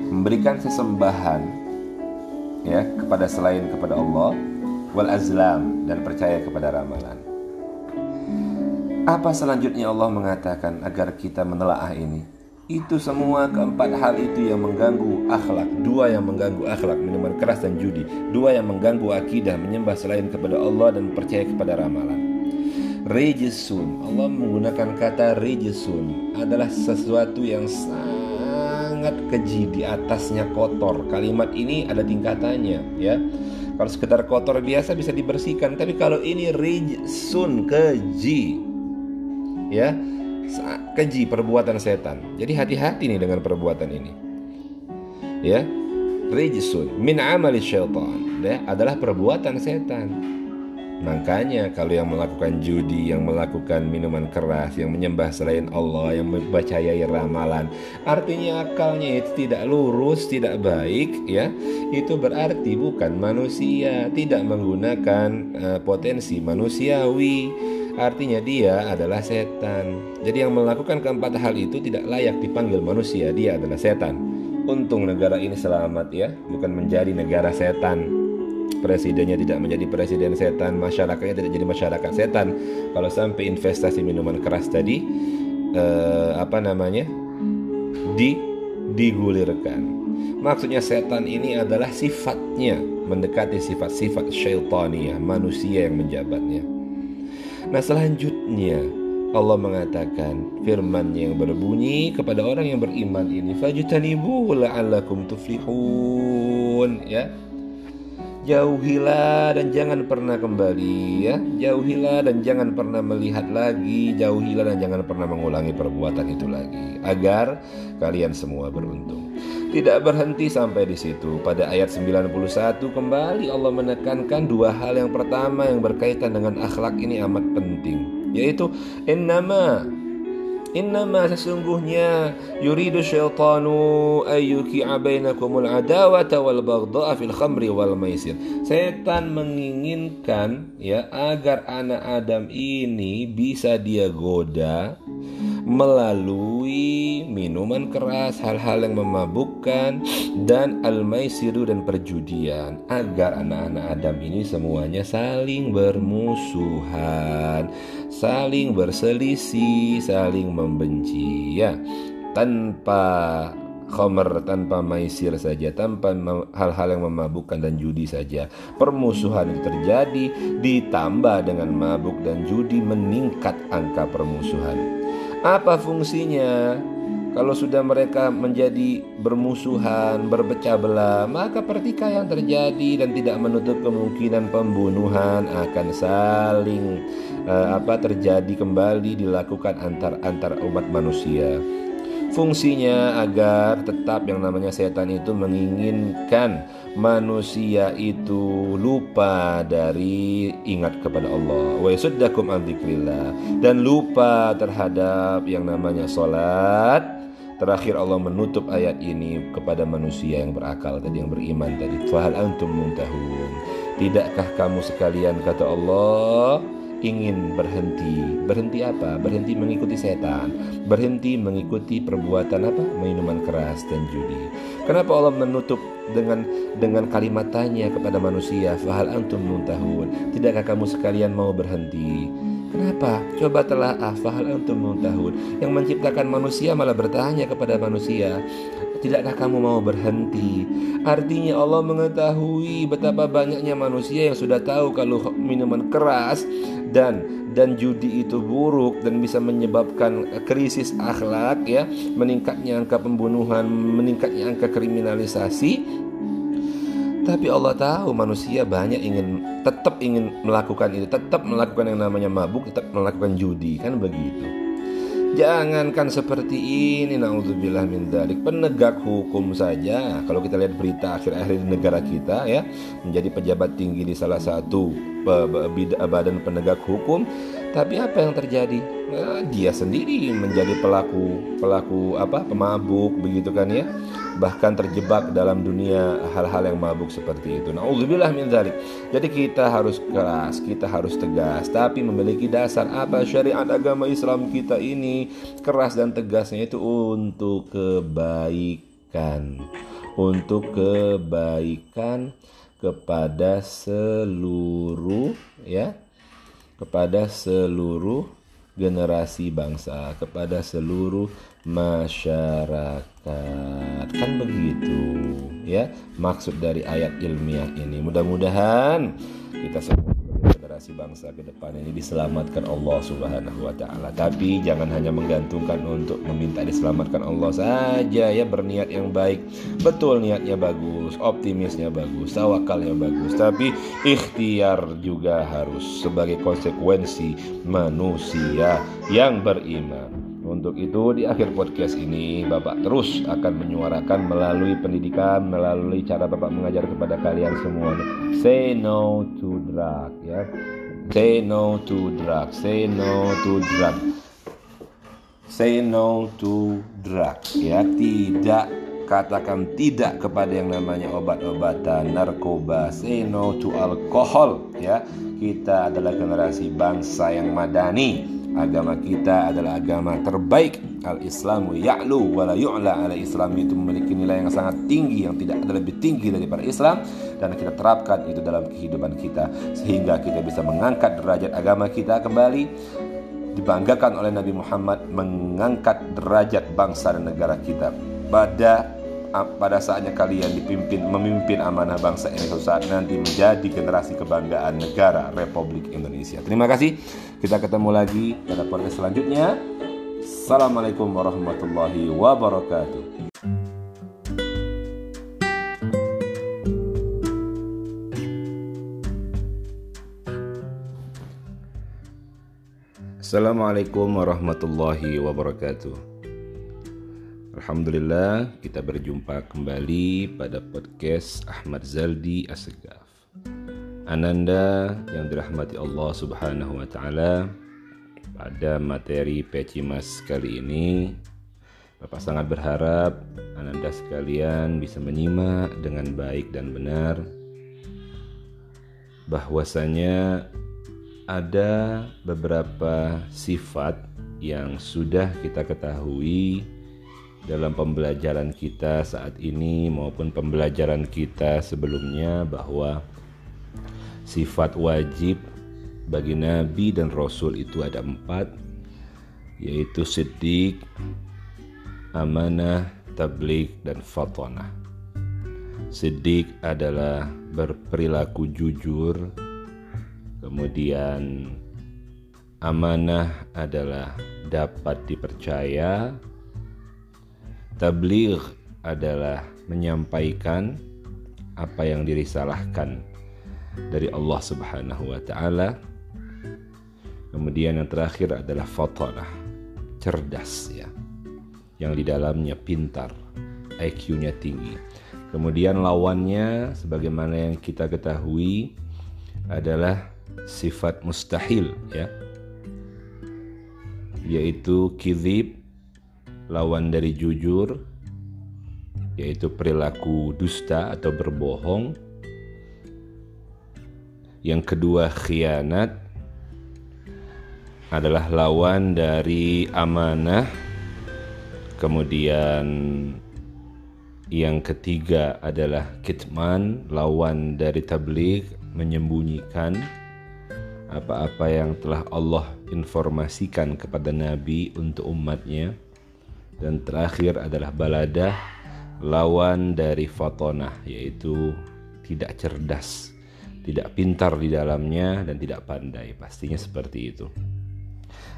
Memberikan sesembahan ya kepada selain kepada Allah wal azlam dan percaya kepada ramalan. Apa selanjutnya Allah mengatakan agar kita menelaah ini? Itu semua keempat hal itu yang mengganggu akhlak. Dua yang mengganggu akhlak Minuman keras dan judi. Dua yang mengganggu akidah Menyembah selain kepada Allah dan percaya kepada ramalan. Rejesun Allah menggunakan kata rejesun adalah sesuatu yang sangat keji di atasnya kotor. Kalimat ini ada tingkatannya ya. Kalau sekedar kotor biasa bisa dibersihkan tapi kalau ini rejesun keji ya keji perbuatan setan. Jadi hati-hati nih dengan perbuatan ini. Ya. Rejesun min amali syaitan. Ya adalah perbuatan setan. Makanya kalau yang melakukan judi, yang melakukan minuman keras, yang menyembah selain Allah, yang mempercayai ramalan, artinya akalnya itu tidak lurus, tidak baik, ya. Itu berarti bukan manusia, tidak menggunakan uh, potensi manusiawi. Artinya dia adalah setan. Jadi yang melakukan keempat hal itu tidak layak dipanggil manusia, dia adalah setan. Untung negara ini selamat ya, bukan menjadi negara setan presidennya tidak menjadi presiden setan, masyarakatnya tidak jadi masyarakat setan. Kalau sampai investasi minuman keras tadi eh, apa namanya? di digulirkan. Maksudnya setan ini adalah sifatnya mendekati sifat-sifat syaitania, manusia yang menjabatnya. Nah, selanjutnya Allah mengatakan firman yang berbunyi kepada orang yang beriman ini fajtanibu la'allakum tuflihun ya. Jauhilah dan jangan pernah kembali ya. Jauhilah dan jangan pernah melihat lagi Jauhilah dan jangan pernah mengulangi perbuatan itu lagi Agar kalian semua beruntung Tidak berhenti sampai di situ Pada ayat 91 kembali Allah menekankan dua hal yang pertama Yang berkaitan dengan akhlak ini amat penting Yaitu Innama Innama sesungguhnya yuridu syaitanu ayyuki'a bainakumul adawata wal baghdha'a fil khamri wal maisir. Setan menginginkan ya agar anak Adam ini bisa dia goda melalui minuman keras, hal-hal yang memabukkan dan al-maisiru dan perjudian. Agar anak-anak Adam ini semuanya saling bermusuhan, saling berselisih, saling membenci ya. Tanpa khomer tanpa maisir saja tanpa hal-hal yang memabukkan dan judi saja. Permusuhan terjadi ditambah dengan mabuk dan judi meningkat angka permusuhan apa fungsinya? kalau sudah mereka menjadi bermusuhan, berpecah belah, maka pertikaian terjadi dan tidak menutup kemungkinan pembunuhan akan saling uh, apa terjadi kembali dilakukan antar antar umat manusia. Fungsinya agar tetap yang namanya setan itu menginginkan manusia itu lupa dari ingat kepada Allah. Wa yasuddakum dan lupa terhadap yang namanya salat. Terakhir Allah menutup ayat ini kepada manusia yang berakal tadi yang beriman tadi. Fahal antum muntahun. Tidakkah kamu sekalian kata Allah ingin berhenti. Berhenti apa? Berhenti mengikuti setan. Berhenti mengikuti perbuatan apa? Minuman keras dan judi. Kenapa Allah menutup dengan dengan kalimat tanya kepada manusia, "Fahal antum muntahun?" Tidakkah kamu sekalian mau berhenti? Kenapa? Coba telah ah, fahal antum muntahun. Yang menciptakan manusia malah bertanya kepada manusia, Tidakkah kamu mau berhenti? Artinya Allah mengetahui betapa banyaknya manusia yang sudah tahu kalau minuman keras dan dan judi itu buruk dan bisa menyebabkan krisis akhlak ya, meningkatnya angka pembunuhan, meningkatnya angka kriminalisasi. Tapi Allah tahu manusia banyak ingin tetap ingin melakukan itu, tetap melakukan yang namanya mabuk, tetap melakukan judi, kan begitu. Jangankan seperti ini naudzubillah min dalik. Penegak hukum saja. Kalau kita lihat berita akhir-akhir di negara kita ya menjadi pejabat tinggi di salah satu badan penegak hukum tapi apa yang terjadi nah, dia sendiri menjadi pelaku pelaku apa pemabuk begitu kan ya bahkan terjebak dalam dunia hal-hal yang mabuk seperti itu. Nauzubillah min dzalik. Jadi kita harus keras, kita harus tegas, tapi memiliki dasar apa syariat agama Islam kita ini keras dan tegasnya itu untuk kebaikan. Untuk kebaikan kepada seluruh ya kepada seluruh generasi bangsa kepada seluruh masyarakat. Kan begitu ya? Maksud dari ayat ilmiah ini. Mudah-mudahan kita semua generasi bangsa ke depan ini diselamatkan Allah Subhanahu wa taala. Tapi jangan hanya menggantungkan untuk meminta diselamatkan Allah saja ya berniat yang baik. Betul niatnya bagus, optimisnya bagus, tawakalnya bagus, tapi ikhtiar juga harus sebagai konsekuensi manusia yang beriman. Untuk itu di akhir podcast ini Bapak terus akan menyuarakan melalui pendidikan, melalui cara Bapak mengajar kepada kalian semua. Say no to drug ya. Say no to drug. Say no to drug. Say no to drug ya. Tidak katakan tidak kepada yang namanya obat-obatan, narkoba, say no to alkohol ya. Kita adalah generasi bangsa yang madani agama kita adalah agama terbaik. Al-islamu ya'lu wa la yu'la. Ala islam itu memiliki nilai yang sangat tinggi yang tidak ada lebih tinggi daripada Islam. Dan kita terapkan itu dalam kehidupan kita sehingga kita bisa mengangkat derajat agama kita kembali. Dibanggakan oleh Nabi Muhammad mengangkat derajat bangsa dan negara kita pada pada saatnya kalian dipimpin memimpin amanah bangsa ini suatu saat nanti menjadi generasi kebanggaan negara Republik Indonesia. Terima kasih. Kita ketemu lagi pada podcast selanjutnya. Assalamualaikum warahmatullahi wabarakatuh. Assalamualaikum warahmatullahi wabarakatuh. Alhamdulillah kita berjumpa kembali pada podcast Ahmad Zaldi Asegaf. Ananda yang dirahmati Allah Subhanahu wa taala pada materi Pecimas kali ini Bapak sangat berharap Ananda sekalian bisa menyimak dengan baik dan benar bahwasanya ada beberapa sifat yang sudah kita ketahui dalam pembelajaran kita saat ini maupun pembelajaran kita sebelumnya bahwa sifat wajib bagi nabi dan rasul itu ada empat yaitu siddiq, amanah, tablik dan fatonah. Siddiq adalah berperilaku jujur, kemudian amanah adalah dapat dipercaya, tabligh adalah menyampaikan apa yang dirisalahkan dari Allah Subhanahu wa taala. Kemudian yang terakhir adalah fatanah, cerdas ya. Yang di dalamnya pintar, IQ-nya tinggi. Kemudian lawannya sebagaimana yang kita ketahui adalah sifat mustahil ya. Yaitu kizib lawan dari jujur yaitu perilaku dusta atau berbohong. Yang kedua khianat adalah lawan dari amanah. Kemudian yang ketiga adalah kitman, lawan dari tabligh, menyembunyikan apa-apa yang telah Allah informasikan kepada Nabi untuk umatnya. Dan terakhir adalah baladah, lawan dari fatonah, yaitu tidak cerdas, tidak pintar di dalamnya, dan tidak pandai. Pastinya seperti itu.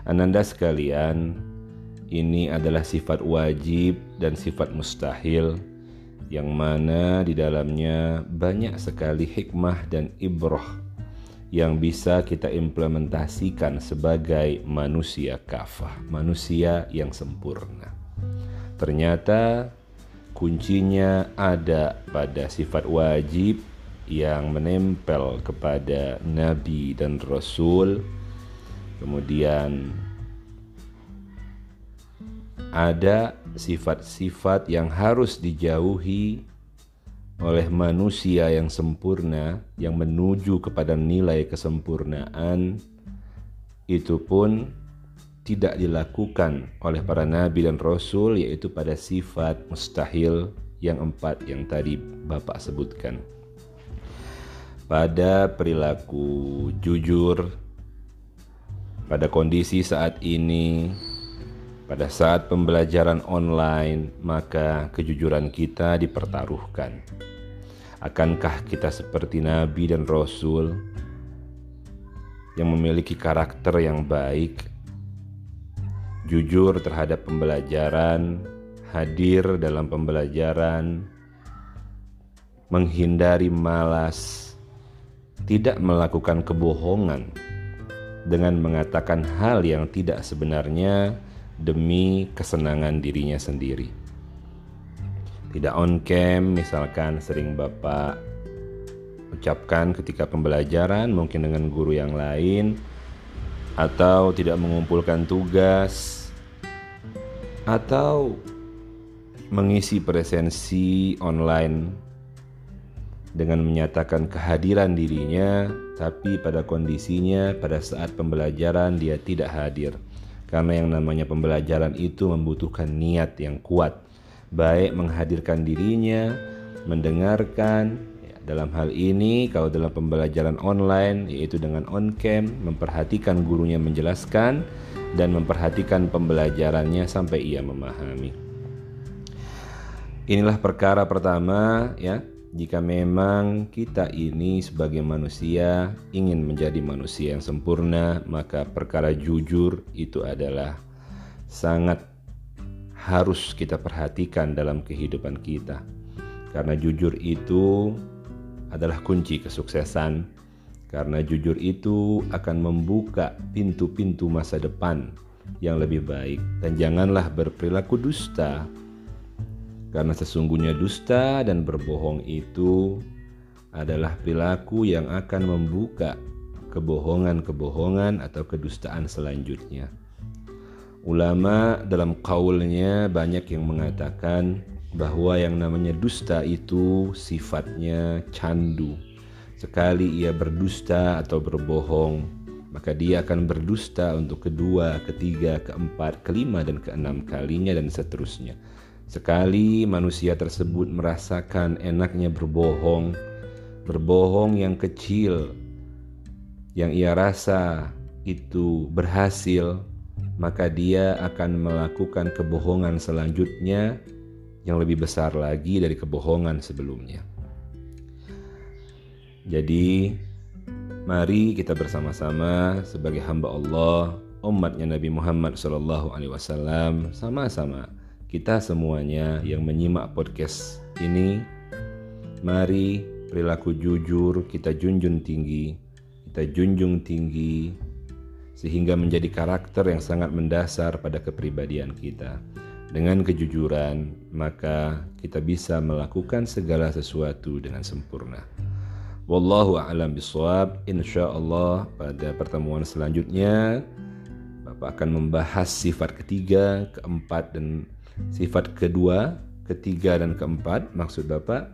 Ananda sekalian, ini adalah sifat wajib dan sifat mustahil yang mana di dalamnya banyak sekali hikmah dan ibroh yang bisa kita implementasikan sebagai manusia kafah, manusia yang sempurna. Ternyata kuncinya ada pada sifat wajib yang menempel kepada nabi dan rasul. Kemudian ada sifat-sifat yang harus dijauhi oleh manusia yang sempurna yang menuju kepada nilai kesempurnaan itu pun tidak dilakukan oleh para nabi dan rasul yaitu pada sifat mustahil yang empat yang tadi Bapak sebutkan pada perilaku jujur pada kondisi saat ini pada saat pembelajaran online, maka kejujuran kita dipertaruhkan. Akankah kita seperti nabi dan rasul yang memiliki karakter yang baik, jujur terhadap pembelajaran, hadir dalam pembelajaran, menghindari malas, tidak melakukan kebohongan dengan mengatakan hal yang tidak sebenarnya demi kesenangan dirinya sendiri. Tidak on cam, misalkan sering Bapak ucapkan ketika pembelajaran, mungkin dengan guru yang lain, atau tidak mengumpulkan tugas, atau mengisi presensi online dengan menyatakan kehadiran dirinya, tapi pada kondisinya pada saat pembelajaran dia tidak hadir. Karena yang namanya pembelajaran itu membutuhkan niat yang kuat, baik menghadirkan dirinya, mendengarkan. Dalam hal ini, kalau dalam pembelajaran online, yaitu dengan on-cam, memperhatikan gurunya menjelaskan dan memperhatikan pembelajarannya sampai ia memahami. Inilah perkara pertama, ya jika memang kita ini sebagai manusia ingin menjadi manusia yang sempurna, maka perkara jujur itu adalah sangat harus kita perhatikan dalam kehidupan kita. Karena jujur itu adalah kunci kesuksesan. Karena jujur itu akan membuka pintu-pintu masa depan yang lebih baik dan janganlah berperilaku dusta karena sesungguhnya dusta dan berbohong itu adalah perilaku yang akan membuka kebohongan-kebohongan atau kedustaan selanjutnya. Ulama dalam kaulnya banyak yang mengatakan bahwa yang namanya dusta itu sifatnya candu. Sekali ia berdusta atau berbohong, maka dia akan berdusta untuk kedua, ketiga, keempat, kelima, dan keenam kalinya dan seterusnya. Sekali manusia tersebut merasakan enaknya berbohong, berbohong yang kecil, yang ia rasa itu berhasil, maka dia akan melakukan kebohongan selanjutnya yang lebih besar lagi dari kebohongan sebelumnya. Jadi, mari kita bersama-sama sebagai hamba Allah, umatnya Nabi Muhammad SAW, sama-sama kita semuanya yang menyimak podcast ini, mari perilaku jujur kita junjung tinggi, kita junjung tinggi sehingga menjadi karakter yang sangat mendasar pada kepribadian kita. Dengan kejujuran, maka kita bisa melakukan segala sesuatu dengan sempurna. Wallahu a'lam bishawab. Insyaallah pada pertemuan selanjutnya Bapak akan membahas sifat ketiga, keempat dan sifat kedua, ketiga dan keempat maksud Bapak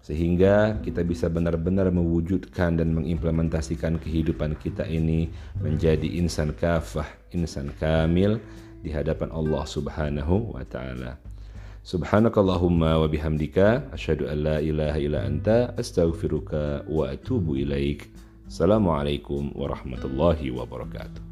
sehingga kita bisa benar-benar mewujudkan dan mengimplementasikan kehidupan kita ini menjadi insan kafah, insan kamil di hadapan Allah Subhanahu wa taala. Subhanakallahumma wa bihamdika asyhadu an la ilaha illa anta astaghfiruka wa atubu ilaik. Assalamualaikum warahmatullahi wabarakatuh.